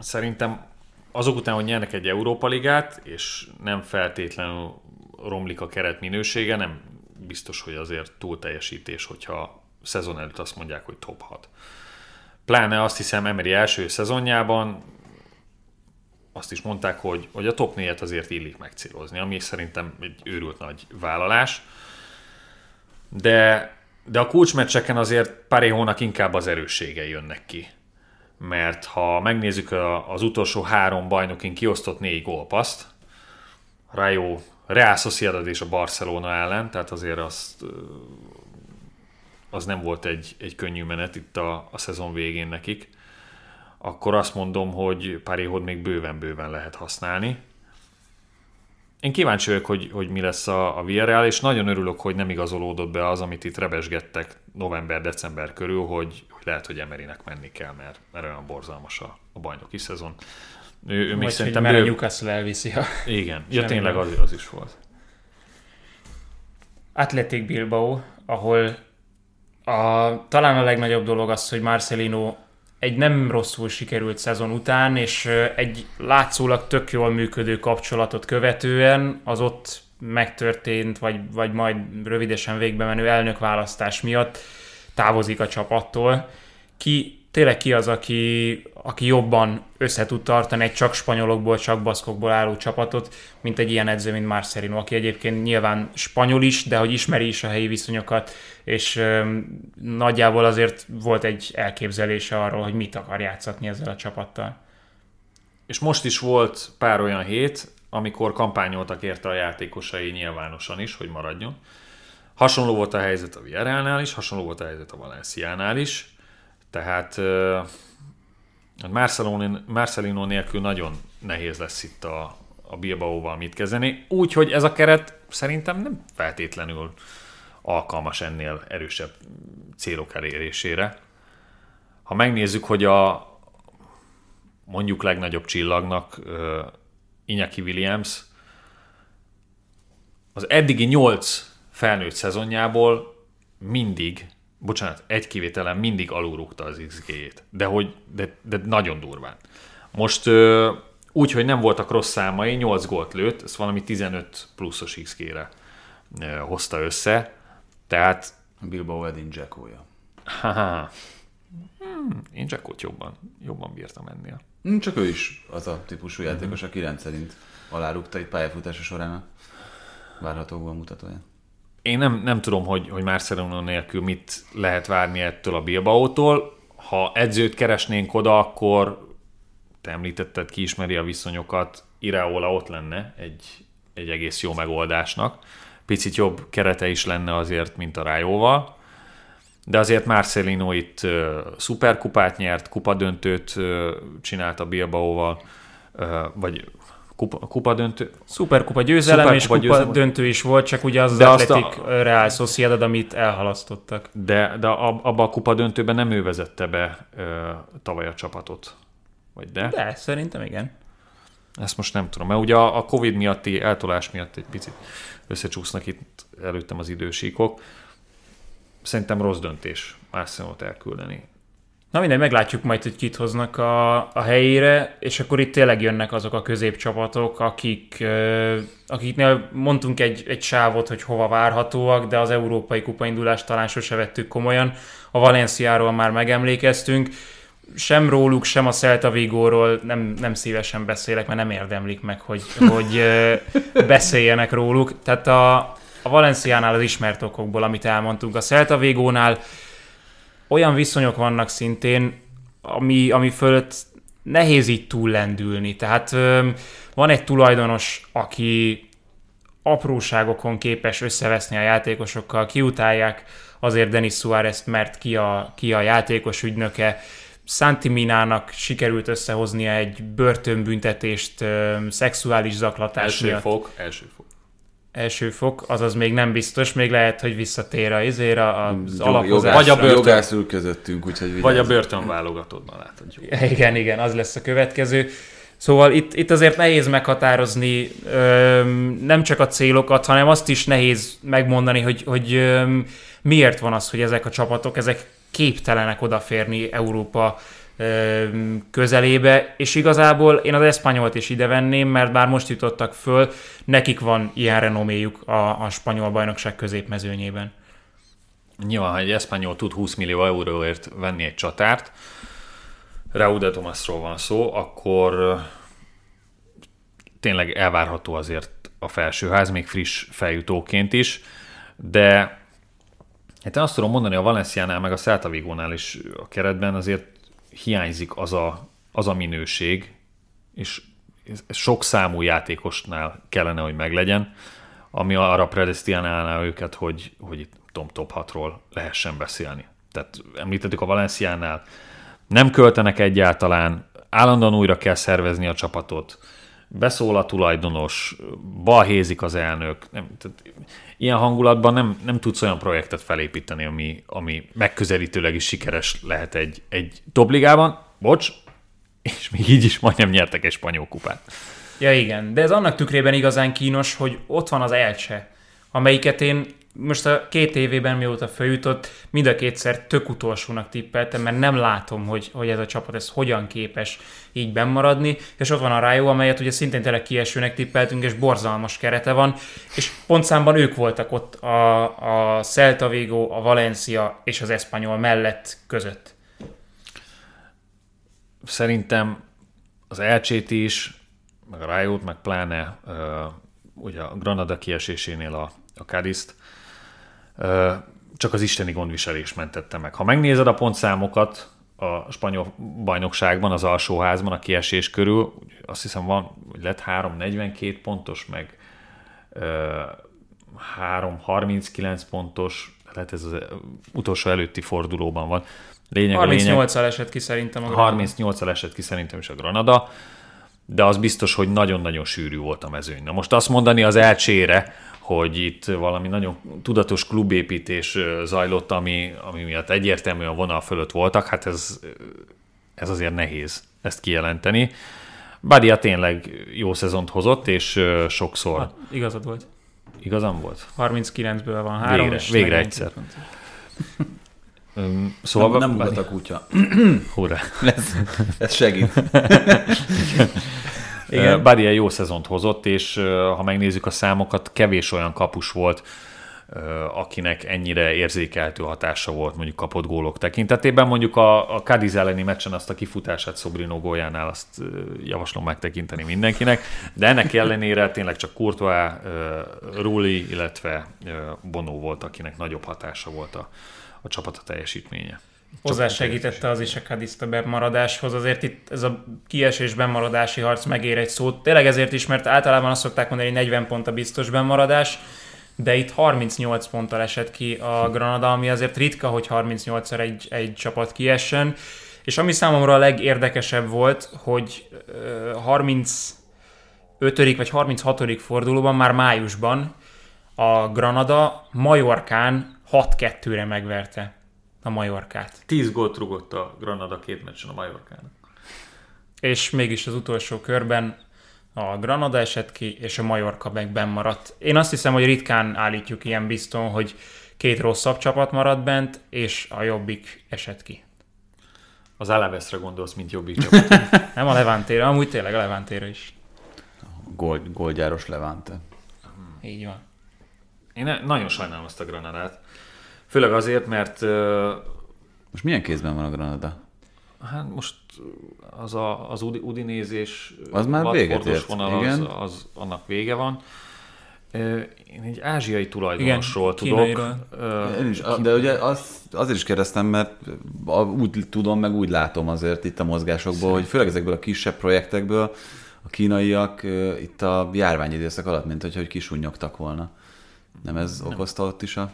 Szerintem azok után, hogy nyernek egy Európa Ligát, és nem feltétlenül romlik a keret minősége, nem biztos, hogy azért túl teljesítés, hogyha szezon előtt azt mondják, hogy top 6. Pláne azt hiszem Emery első szezonjában azt is mondták, hogy, hogy a top 4-et azért illik megcélozni, ami szerintem egy őrült nagy vállalás. De, de a kulcsmeccseken azért Paréhónak inkább az erősségei jönnek ki. Mert ha megnézzük az utolsó három bajnokin kiosztott négy gólpaszt, Rayo, Real Sociedad és a Barcelona ellen, tehát azért azt az nem volt egy, egy könnyű menet itt a, a szezon végén nekik, akkor azt mondom, hogy Paréhod még bőven-bőven lehet használni. Én kíváncsi vagyok, hogy, hogy mi lesz a, a Villarreal, és nagyon örülök, hogy nem igazolódott be az, amit itt rebesgettek november-december körül, hogy, hogy lehet, hogy Emerinek menni kell, mert, mert olyan borzalmas a, a bajnoki szezon. Ő, ő még szerintem... Mert bő... a Newcastle elviszi a... Igen, ja, tényleg az, az is volt. Athletic Bilbao, ahol a, talán a legnagyobb dolog az, hogy Marcelino egy nem rosszul sikerült szezon után, és egy látszólag tök jól működő kapcsolatot követően az ott megtörtént, vagy, vagy majd rövidesen végbe menő elnökválasztás miatt távozik a csapattól. Ki tényleg ki az, aki, aki jobban össze tud tartani egy csak spanyolokból, csak baszkokból álló csapatot, mint egy ilyen edző, mint Marcelino, aki egyébként nyilván spanyol is, de hogy ismeri is a helyi viszonyokat, és ö, nagyjából azért volt egy elképzelése arról, hogy mit akar játszatni ezzel a csapattal. És most is volt pár olyan hét, amikor kampányoltak érte a játékosai nyilvánosan is, hogy maradjon. Hasonló volt a helyzet a Villarrealnál is, hasonló volt a helyzet a Valenciánál is, tehát hát Marcelino, nélkül nagyon nehéz lesz itt a, a Bilbaóval mit kezdeni. Úgyhogy ez a keret szerintem nem feltétlenül alkalmas ennél erősebb célok elérésére. Ha megnézzük, hogy a mondjuk legnagyobb csillagnak uh, Iñaki Williams az eddigi nyolc felnőtt szezonjából mindig bocsánat, egy kivételen mindig alulrúgta az XG-jét, de, hogy, de, de nagyon durván. Most ö, úgy, hogy nem voltak rossz számai, 8 gólt lőtt, ez valami 15 pluszos XG-re hozta össze, tehát... Bilbao Edin Dzsekója. Hmm, én Dzsekót jobban, jobban bírtam ennél. Hmm, csak ő is az a típusú játékos, aki rendszerint alárúgta itt pályafutása során a várható mutatóját én nem, nem tudom, hogy, hogy Marcelino nélkül mit lehet várni ettől a Bilbao-tól. Ha edzőt keresnénk oda, akkor te említetted, ki ismeri a viszonyokat, Iraola ott lenne egy, egy egész jó megoldásnak. Picit jobb kerete is lenne azért, mint a Rájóval. De azért Marcelino itt uh, szuperkupát nyert, kupadöntőt uh, csinált a Bilbaóval, uh, vagy kupa, kupa döntő. Szuperkupa győzelem Szuper és kupa, győzelem. döntő is volt, csak ugye az, de az Atletic a... Real Sociedad, amit elhalasztottak. De, de abba a kupa döntőben nem ő vezette be ö, tavaly a csapatot. Vagy de? De, szerintem igen. Ezt most nem tudom, mert ugye a, a Covid miatti eltolás miatt egy picit összecsúsznak itt előttem az idősíkok. Szerintem rossz döntés Marcelot elküldeni. Na mindegy, meglátjuk majd, hogy kit hoznak a, a helyére, és akkor itt tényleg jönnek azok a középcsapatok, akik, akiknél mondtunk egy, egy sávot, hogy hova várhatóak, de az európai kupaindulást talán sose vettük komolyan. A Valenciáról már megemlékeztünk. sem róluk, sem a Celta Vigóról nem, nem szívesen beszélek, mert nem érdemlik meg, hogy, hogy beszéljenek róluk. Tehát a, a Valenciánál az ismert okokból, amit elmondtunk, a Celta Vigónál olyan viszonyok vannak szintén, ami, ami fölött nehéz így túllendülni. Tehát van egy tulajdonos, aki apróságokon képes összeveszni a játékosokkal, kiutálják azért Denis Suárez, mert ki a, ki a játékos ügynöke, Santi Minának sikerült összehoznia egy börtönbüntetést ö, szexuális zaklatás Első miatt. fok, első. Első fok, azaz még nem biztos, még lehet, hogy visszatér a izére, az Jog- alapozásra. Vagy a börtön. Közöttünk, úgyhogy Vagy a vigyázz. börtön válogatottban látod. Igen, igen, az lesz a következő. Szóval itt, itt azért nehéz meghatározni öm, nem csak a célokat, hanem azt is nehéz megmondani, hogy, hogy öm, miért van az, hogy ezek a csapatok, ezek képtelenek odaférni Európa közelébe, és igazából én az Espanyolt is ide venném, mert bár most jutottak föl, nekik van ilyen renoméjuk a, a spanyol bajnokság középmezőnyében. Nyilván, ha egy Espanyol tud 20 millió euróért venni egy csatárt, Raúl de Tomasról van szó, akkor tényleg elvárható azért a felsőház, még friss feljutóként is, de hát én azt tudom mondani, a Valenciánál meg a Celta Vigónál is a keretben azért hiányzik az a, az a minőség, és sok számú játékosnál kellene, hogy meglegyen, ami arra predestinálná őket, hogy, hogy itt top 6-ról lehessen beszélni. Tehát említettük a Valenciánál, nem költenek egyáltalán, állandóan újra kell szervezni a csapatot, beszól a tulajdonos, balhézik az elnök. Nem, tehát ilyen hangulatban nem, nem tudsz olyan projektet felépíteni, ami, ami megközelítőleg is sikeres lehet egy, egy topligában. Bocs, és még így is majdnem nyertek egy spanyol kupát. Ja igen, de ez annak tükrében igazán kínos, hogy ott van az Elcse, amelyiket én most a két évében mióta feljutott, mind a kétszer tök utolsónak tippeltem, mert nem látom, hogy, hogy ez a csapat ez hogyan képes így bennmaradni, és ott van a Rájó, amelyet ugye szintén tényleg kiesőnek tippeltünk, és borzalmas kerete van, és pontszámban ők voltak ott a, a Celta Vigo, a Valencia és az Espanyol mellett között. Szerintem az elcsét is, meg a Rájót, meg pláne ugye a Granada kiesésénél a, a Cadizt, uh, csak az isteni gondviselés mentette meg. Ha megnézed a pontszámokat a spanyol bajnokságban, az alsóházban, a kiesés körül, azt hiszem van, hogy lett 3-42 pontos, meg uh, 3-39 pontos, lehet ez az utolsó előtti fordulóban van. Lényeg. 38-al esett ki szerintem a Granada. 38-al esett ki szerintem is a Granada, de az biztos, hogy nagyon-nagyon sűrű volt a mezőny. Na most azt mondani az elcsére, hogy itt valami nagyon tudatos klubépítés zajlott, ami, ami miatt egyértelműen vonal fölött voltak, hát ez, ez azért nehéz ezt kijelenteni. Badia tényleg jó szezont hozott, és sokszor Hát, igazad volt. igazam volt. 39-ből van három. Végre, és végre 42 egyszer. Szóval Nem, nem ugat a kutya. Hurrá. Ez, ez segít. Igen. Badia jó szezont hozott, és ha megnézzük a számokat, kevés olyan kapus volt, akinek ennyire érzékelhető hatása volt mondjuk kapott gólok tekintetében. Mondjuk a, a Cadiz elleni meccsen azt a kifutását Sobrino góljánál azt javaslom megtekinteni mindenkinek, de ennek ellenére tényleg csak Courtois, Rulli, illetve ö, Bono volt, akinek nagyobb hatása volt a, a csapata teljesítménye. Hozzá segítette az is a Cadiz a bemaradáshoz, azért itt ez a kiesés bemaradási harc megér egy szót. Tényleg ezért is, mert általában azt szokták mondani, hogy 40 pont a biztos bemaradás, de itt 38 ponttal esett ki a Granada, ami azért ritka, hogy 38-szor egy, egy csapat kiessen. És ami számomra a legérdekesebb volt, hogy ö, 35. vagy 36. fordulóban, már májusban a Granada Majorkán 6-2-re megverte a Majorkát. 10 gólt rugott a Granada két meccsen a Majorkának. És mégis az utolsó körben a Granada esett ki, és a Majorka meg benn maradt. Én azt hiszem, hogy ritkán állítjuk ilyen bizton, hogy két rosszabb csapat maradt bent, és a jobbik esett ki. Az Alavesre gondolsz, mint jobbik csapat. Nem a Levantére, amúgy tényleg a Levantére is. Gól, gólgyáros Levante. Így van. Én nagyon sajnálom ezt a Granadát. Főleg azért, mert Most milyen kézben van a Granada? Hát most az a, az Udi- Udinézés Az már véget ért, vonal, igen. Az, az, annak vége van. Én egy ázsiai tulajdonosról Igen, tudok. kínairól. Én is, de ugye az, azért is kérdeztem, mert úgy tudom, meg úgy látom azért itt a mozgásokból, hogy főleg ezekből a kisebb projektekből a kínaiak itt a járványidőszak alatt, mint hogy, hogy kisunnyogtak volna. Nem ez okozta ott is a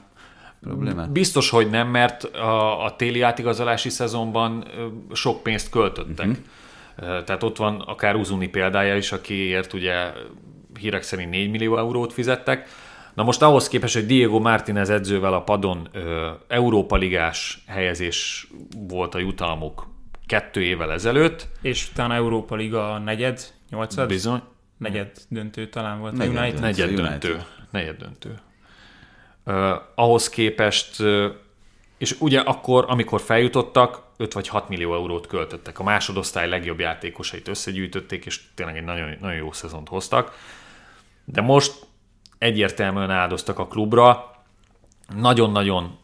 problémát? Biztos, hogy nem, mert a, a téli átigazolási szezonban sok pénzt költöttek. Uh-huh. Tehát ott van akár Uzuni példája is, akiért ugye hírek szerint 4 millió eurót fizettek. Na most ahhoz képest, hogy Diego Martinez edzővel a padon ö, Európa Ligás helyezés volt a jutalmuk kettő évvel ezelőtt, És utána Európa Liga negyed, nyolcad, bizony, negyed döntő talán volt Negyed a United. döntő. negyed United. döntő. Negyed döntő. Uh, ahhoz képest, és ugye akkor, amikor feljutottak, 5 vagy 6 millió eurót költöttek. A másodosztály legjobb játékosait összegyűjtötték, és tényleg egy nagyon, nagyon jó szezont hoztak. De most egyértelműen áldoztak a klubra, nagyon-nagyon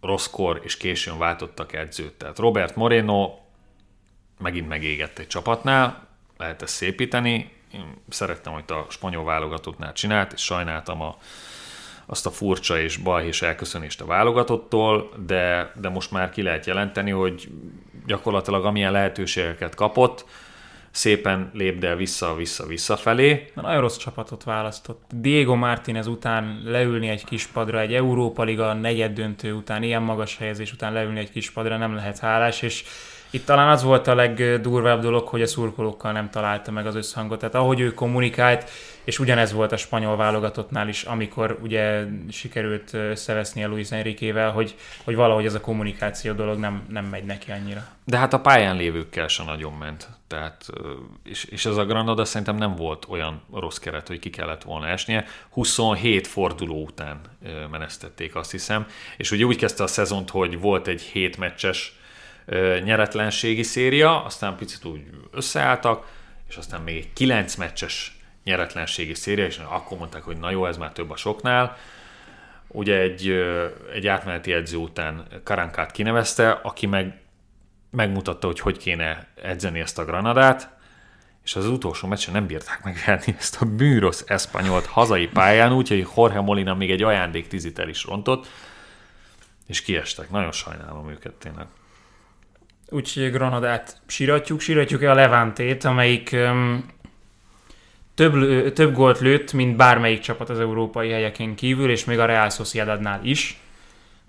rosszkor és későn váltottak edzőt. Tehát Robert Moreno megint megégett egy csapatnál, lehet ezt szépíteni. Én szerettem, hogy a spanyol válogatottnál csinált, és sajnáltam a, azt a furcsa és balhés elköszönést a válogatottól, de, de most már ki lehet jelenteni, hogy gyakorlatilag amilyen lehetőségeket kapott, szépen lépdel vissza-vissza-vissza felé. Na, nagyon rossz csapatot választott. Diego Martinez után leülni egy kis padra, egy Európa Liga negyed döntő után, ilyen magas helyezés után leülni egy kis padra nem lehet hálás, és itt talán az volt a legdurvább dolog, hogy a szurkolókkal nem találta meg az összhangot. Tehát ahogy ő kommunikált, és ugyanez volt a spanyol válogatottnál is, amikor ugye sikerült összeveszni a Luis Enriquével, hogy, hogy valahogy ez a kommunikáció dolog nem, nem megy neki annyira. De hát a pályán lévőkkel se nagyon ment. Tehát, és, és ez a Granada szerintem nem volt olyan rossz keret, hogy ki kellett volna esnie. 27 forduló után menesztették, azt hiszem. És ugye úgy kezdte a szezont, hogy volt egy 7 meccses nyeretlenségi széria, aztán picit úgy összeálltak, és aztán még egy 9 meccses nyeretlenségi széria, és akkor mondták, hogy na jó, ez már több a soknál. Ugye egy, egy átmeneti edző után Karankát kinevezte, aki meg megmutatta, hogy hogy kéne edzeni ezt a Granadát, és az utolsó meccsen nem bírták megverni ezt a bűrosz eszpanyolt hazai pályán, úgyhogy Jorge Molina még egy ajándék tizit el is rontott, és kiestek. Nagyon sajnálom őket tényleg. Úgyhogy Granadát síratjuk el a Levantét, amelyik um, több, lő- több gólt lőtt, mint bármelyik csapat az európai helyeken kívül, és még a Real Sociedadnál is,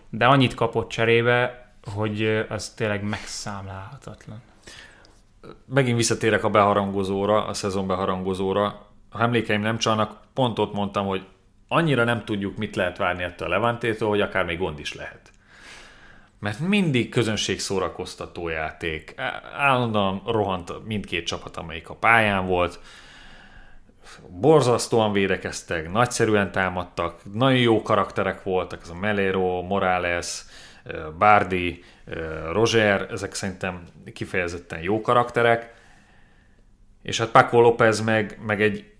de annyit kapott cserébe, hogy az tényleg megszámlálhatatlan. Megint visszatérek a beharangozóra, a szezon beharangozóra. Ha emlékeim nem csalnak, pont ott mondtam, hogy annyira nem tudjuk, mit lehet várni ettől a Levantétől, hogy akár még gond is lehet. Mert mindig közönség szórakoztató játék. Állandóan rohant mindkét csapat, amelyik a pályán volt. Borzasztóan védekeztek, nagyszerűen támadtak, nagyon jó karakterek voltak, ez a Melero, Morales, Bardi, Roger, ezek szerintem kifejezetten jó karakterek. És hát Paco López meg, meg egy,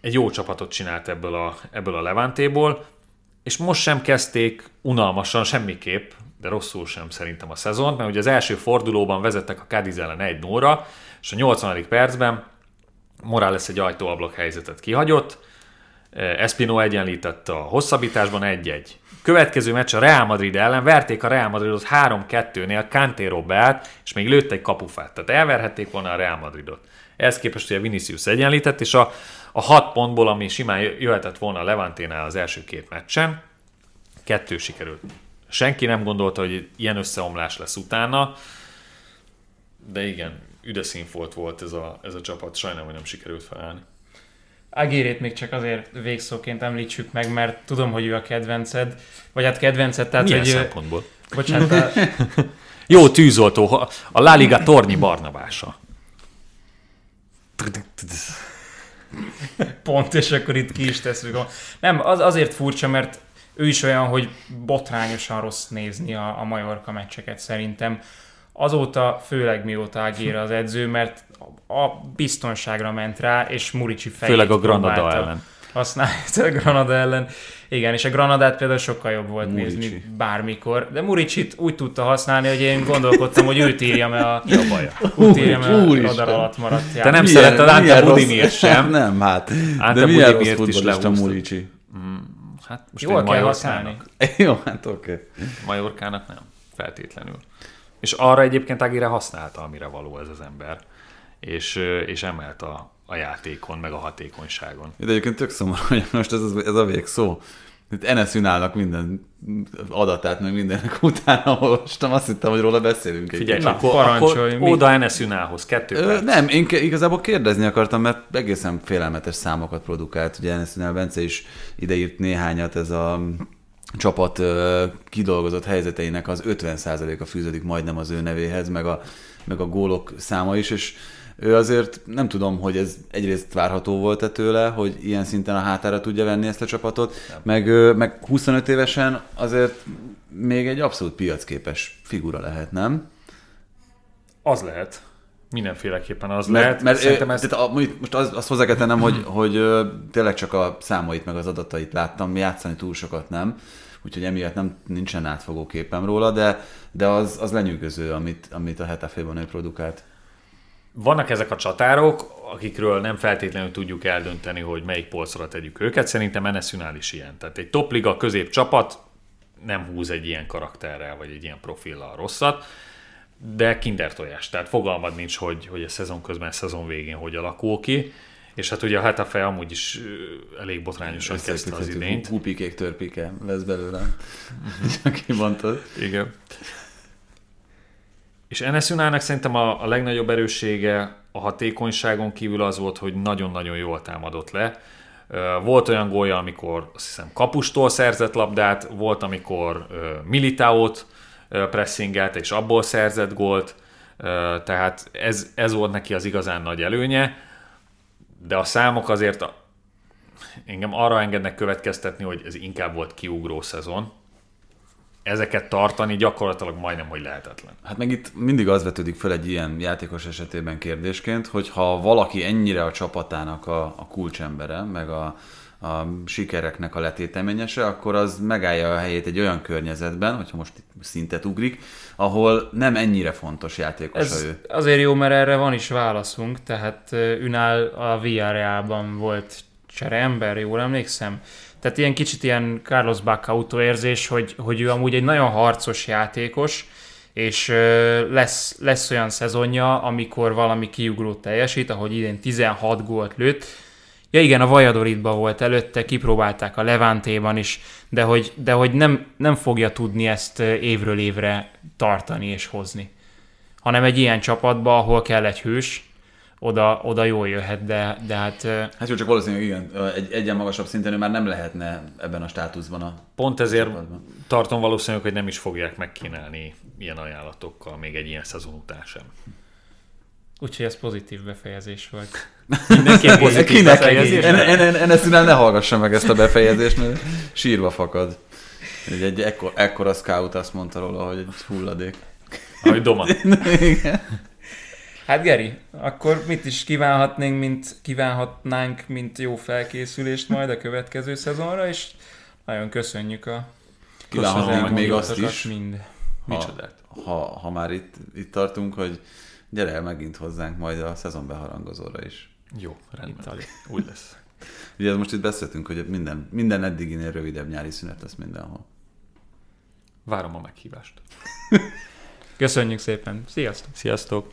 egy jó csapatot csinált ebből a, ebből a Levantéból, és most sem kezdték unalmasan semmiképp, de rosszul sem szerintem a szezont, mert ugye az első fordulóban vezettek a Cadiz ellen 1 0 és a 80. percben Morales egy ajtóablak helyzetet kihagyott, Espino egyenlített a hosszabbításban 1-1. Következő meccs a Real Madrid ellen, verték a Real Madridot 3-2-nél, Cantero beállt, és még lőtt egy kapufát. Tehát elverhették volna a Real Madridot. Ehhez képest ugye Vinicius egyenlített, és a, a hat pontból, ami simán jöhetett volna a Levanténál az első két meccsen, kettő sikerült. Senki nem gondolta, hogy ilyen összeomlás lesz utána, de igen, üde színfolt volt ez a, ez a csapat, sajnálom, hogy nem sikerült felállni. Agérét még csak azért végszóként említsük meg, mert tudom, hogy ő a kedvenced, vagy hát kedvenced, tehát Milyen hogy... szempontból? Bocsánat, a, Jó tűzoltó, a La Liga tornyi barnabása. Pont, és akkor itt ki is tesszük. Nem, az azért furcsa, mert ő is olyan, hogy botrányosan rossz nézni a, a Majorka meccseket szerintem. Azóta, főleg mióta Ágéra az edző, mert a biztonságra ment rá, és Murici fejét Főleg a Granada próbálta. ellen. használni a Granada ellen. Igen, és a Granadát például sokkal jobb volt Murici. nézni bármikor, de Muricsit úgy tudta használni, hogy én gondolkodtam, hogy őt írjam el a, Mi a baja? őt írjam el a radar alatt maradt Te nem játék. szereted Ante milyen Budimir sem. Nem, hát. Ante de milyen rossz Budimért lehúztad. Murici. Hát most Jól kell használni. Jó, hát oké. Okay. Majorkának nem, feltétlenül. És arra egyébként Agire használta, amire való ez az ember. És, és emelt a, a játékon, meg a hatékonyságon. De egyébként tök szomorú, hogy most ez, ez a végszó. Itt Enes Ünálnak minden adatát, meg mindennek utána olvastam, azt hittem, hogy róla beszélünk. egy Figyelj, Na, akkor, parancsolj, akkor mi- oda Enes Ünához, kettő Ö, nem, én igazából kérdezni akartam, mert egészen félelmetes számokat produkált. Ugye Enes Ünál Bence is ideírt néhányat, ez a csapat ö, kidolgozott helyzeteinek az 50%-a fűződik majdnem az ő nevéhez, meg a, meg a gólok száma is, és ő azért nem tudom, hogy ez egyrészt várható volt-e tőle, hogy ilyen szinten a hátára tudja venni ezt a csapatot, meg, meg 25 évesen azért még egy abszolút piacképes figura lehet, nem? Az lehet. Mindenféleképpen az Mert, lehet. mert Szerintem ö, ez tehát a, most az, azt hozzá kell tennem, hogy, hogy tényleg csak a számait meg az adatait láttam, játszani túl sokat nem, úgyhogy emiatt nem, nincsen átfogó képem róla, de, de az, az lenyűgöző, amit, amit a Hetafében ő produkált. Vannak ezek a csatárok, akikről nem feltétlenül tudjuk eldönteni, hogy melyik polcra tegyük őket. Szerintem Enes Ünál is ilyen. Tehát egy topliga közép csapat nem húz egy ilyen karakterrel, vagy egy ilyen profillal rosszat, de kinder tojás. Tehát fogalmad nincs, hogy, hogy a szezon közben, a szezon végén hogy alakul ki. És hát ugye a Hetafe amúgy is elég botrányosan kezdte az idényt. Hupikék törpike lesz belőle. Csak kimondtad. Igen. És Enes Unának szerintem a, a legnagyobb erőssége a hatékonyságon kívül az volt, hogy nagyon-nagyon jól támadott le. Volt olyan gólja, amikor azt hiszem kapustól szerzett labdát, volt, amikor ö, pressingelt, és abból szerzett gólt, tehát ez, ez volt neki az igazán nagy előnye, de a számok azért engem arra engednek következtetni, hogy ez inkább volt kiugró szezon. Ezeket tartani gyakorlatilag majdnem, hogy lehetetlen. Hát meg itt mindig az vetődik fel egy ilyen játékos esetében kérdésként, hogy ha valaki ennyire a csapatának a, a kulcsembere, meg a, a sikereknek a letéteményese, akkor az megállja a helyét egy olyan környezetben, hogyha most itt szintet ugrik, ahol nem ennyire fontos játékos Ez ő. azért jó, mert erre van is válaszunk, tehát Ünál a Villarrealban volt csereember, jól emlékszem. Tehát ilyen kicsit ilyen Carlos Bacauto érzés, hogy, hogy ő amúgy egy nagyon harcos játékos, és lesz, lesz olyan szezonja, amikor valami kiugrót teljesít, ahogy idén 16 gólt lőtt. Ja igen, a Valladolidban volt előtte, kipróbálták a Levantéban is, de hogy, de hogy nem, nem fogja tudni ezt évről évre tartani és hozni hanem egy ilyen csapatba, ahol kell egy hős, oda, oda jól jöhet, de, de hát Hát jó, csak valószínűleg igen, egy egyen magasabb szinten ő már nem lehetne ebben a státuszban a Pont ezért csapatban. tartom valószínűleg, hogy nem is fogják megkínálni ilyen ajánlatokkal még egy ilyen szezon után sem. úgyhogy ez pozitív befejezés volt. Mindenképp pozitív Kinek? befejezés. En, en, en, Ünál ne hallgassa meg ezt a befejezést, mert sírva fakad. Egy, egy ekkor, ekkora scout azt mondta róla, hogy egy hulladék. Ahogy Doma. Hát Geri, akkor mit is kívánhatnénk, mint kívánhatnánk, mint jó felkészülést majd a következő szezonra, és nagyon köszönjük a Kívánhatnánk még azt is, Mind. Micsodát. ha, ha már itt, itt tartunk, hogy gyere el megint hozzánk majd a szezon beharangozóra is. Jó, rendben. Úgy lesz. Ugye most itt beszéltünk, hogy minden, minden eddiginél rövidebb nyári szünet lesz mindenhol. Várom a meghívást. Köszönjük szépen. Sziasztok! Sziasztok!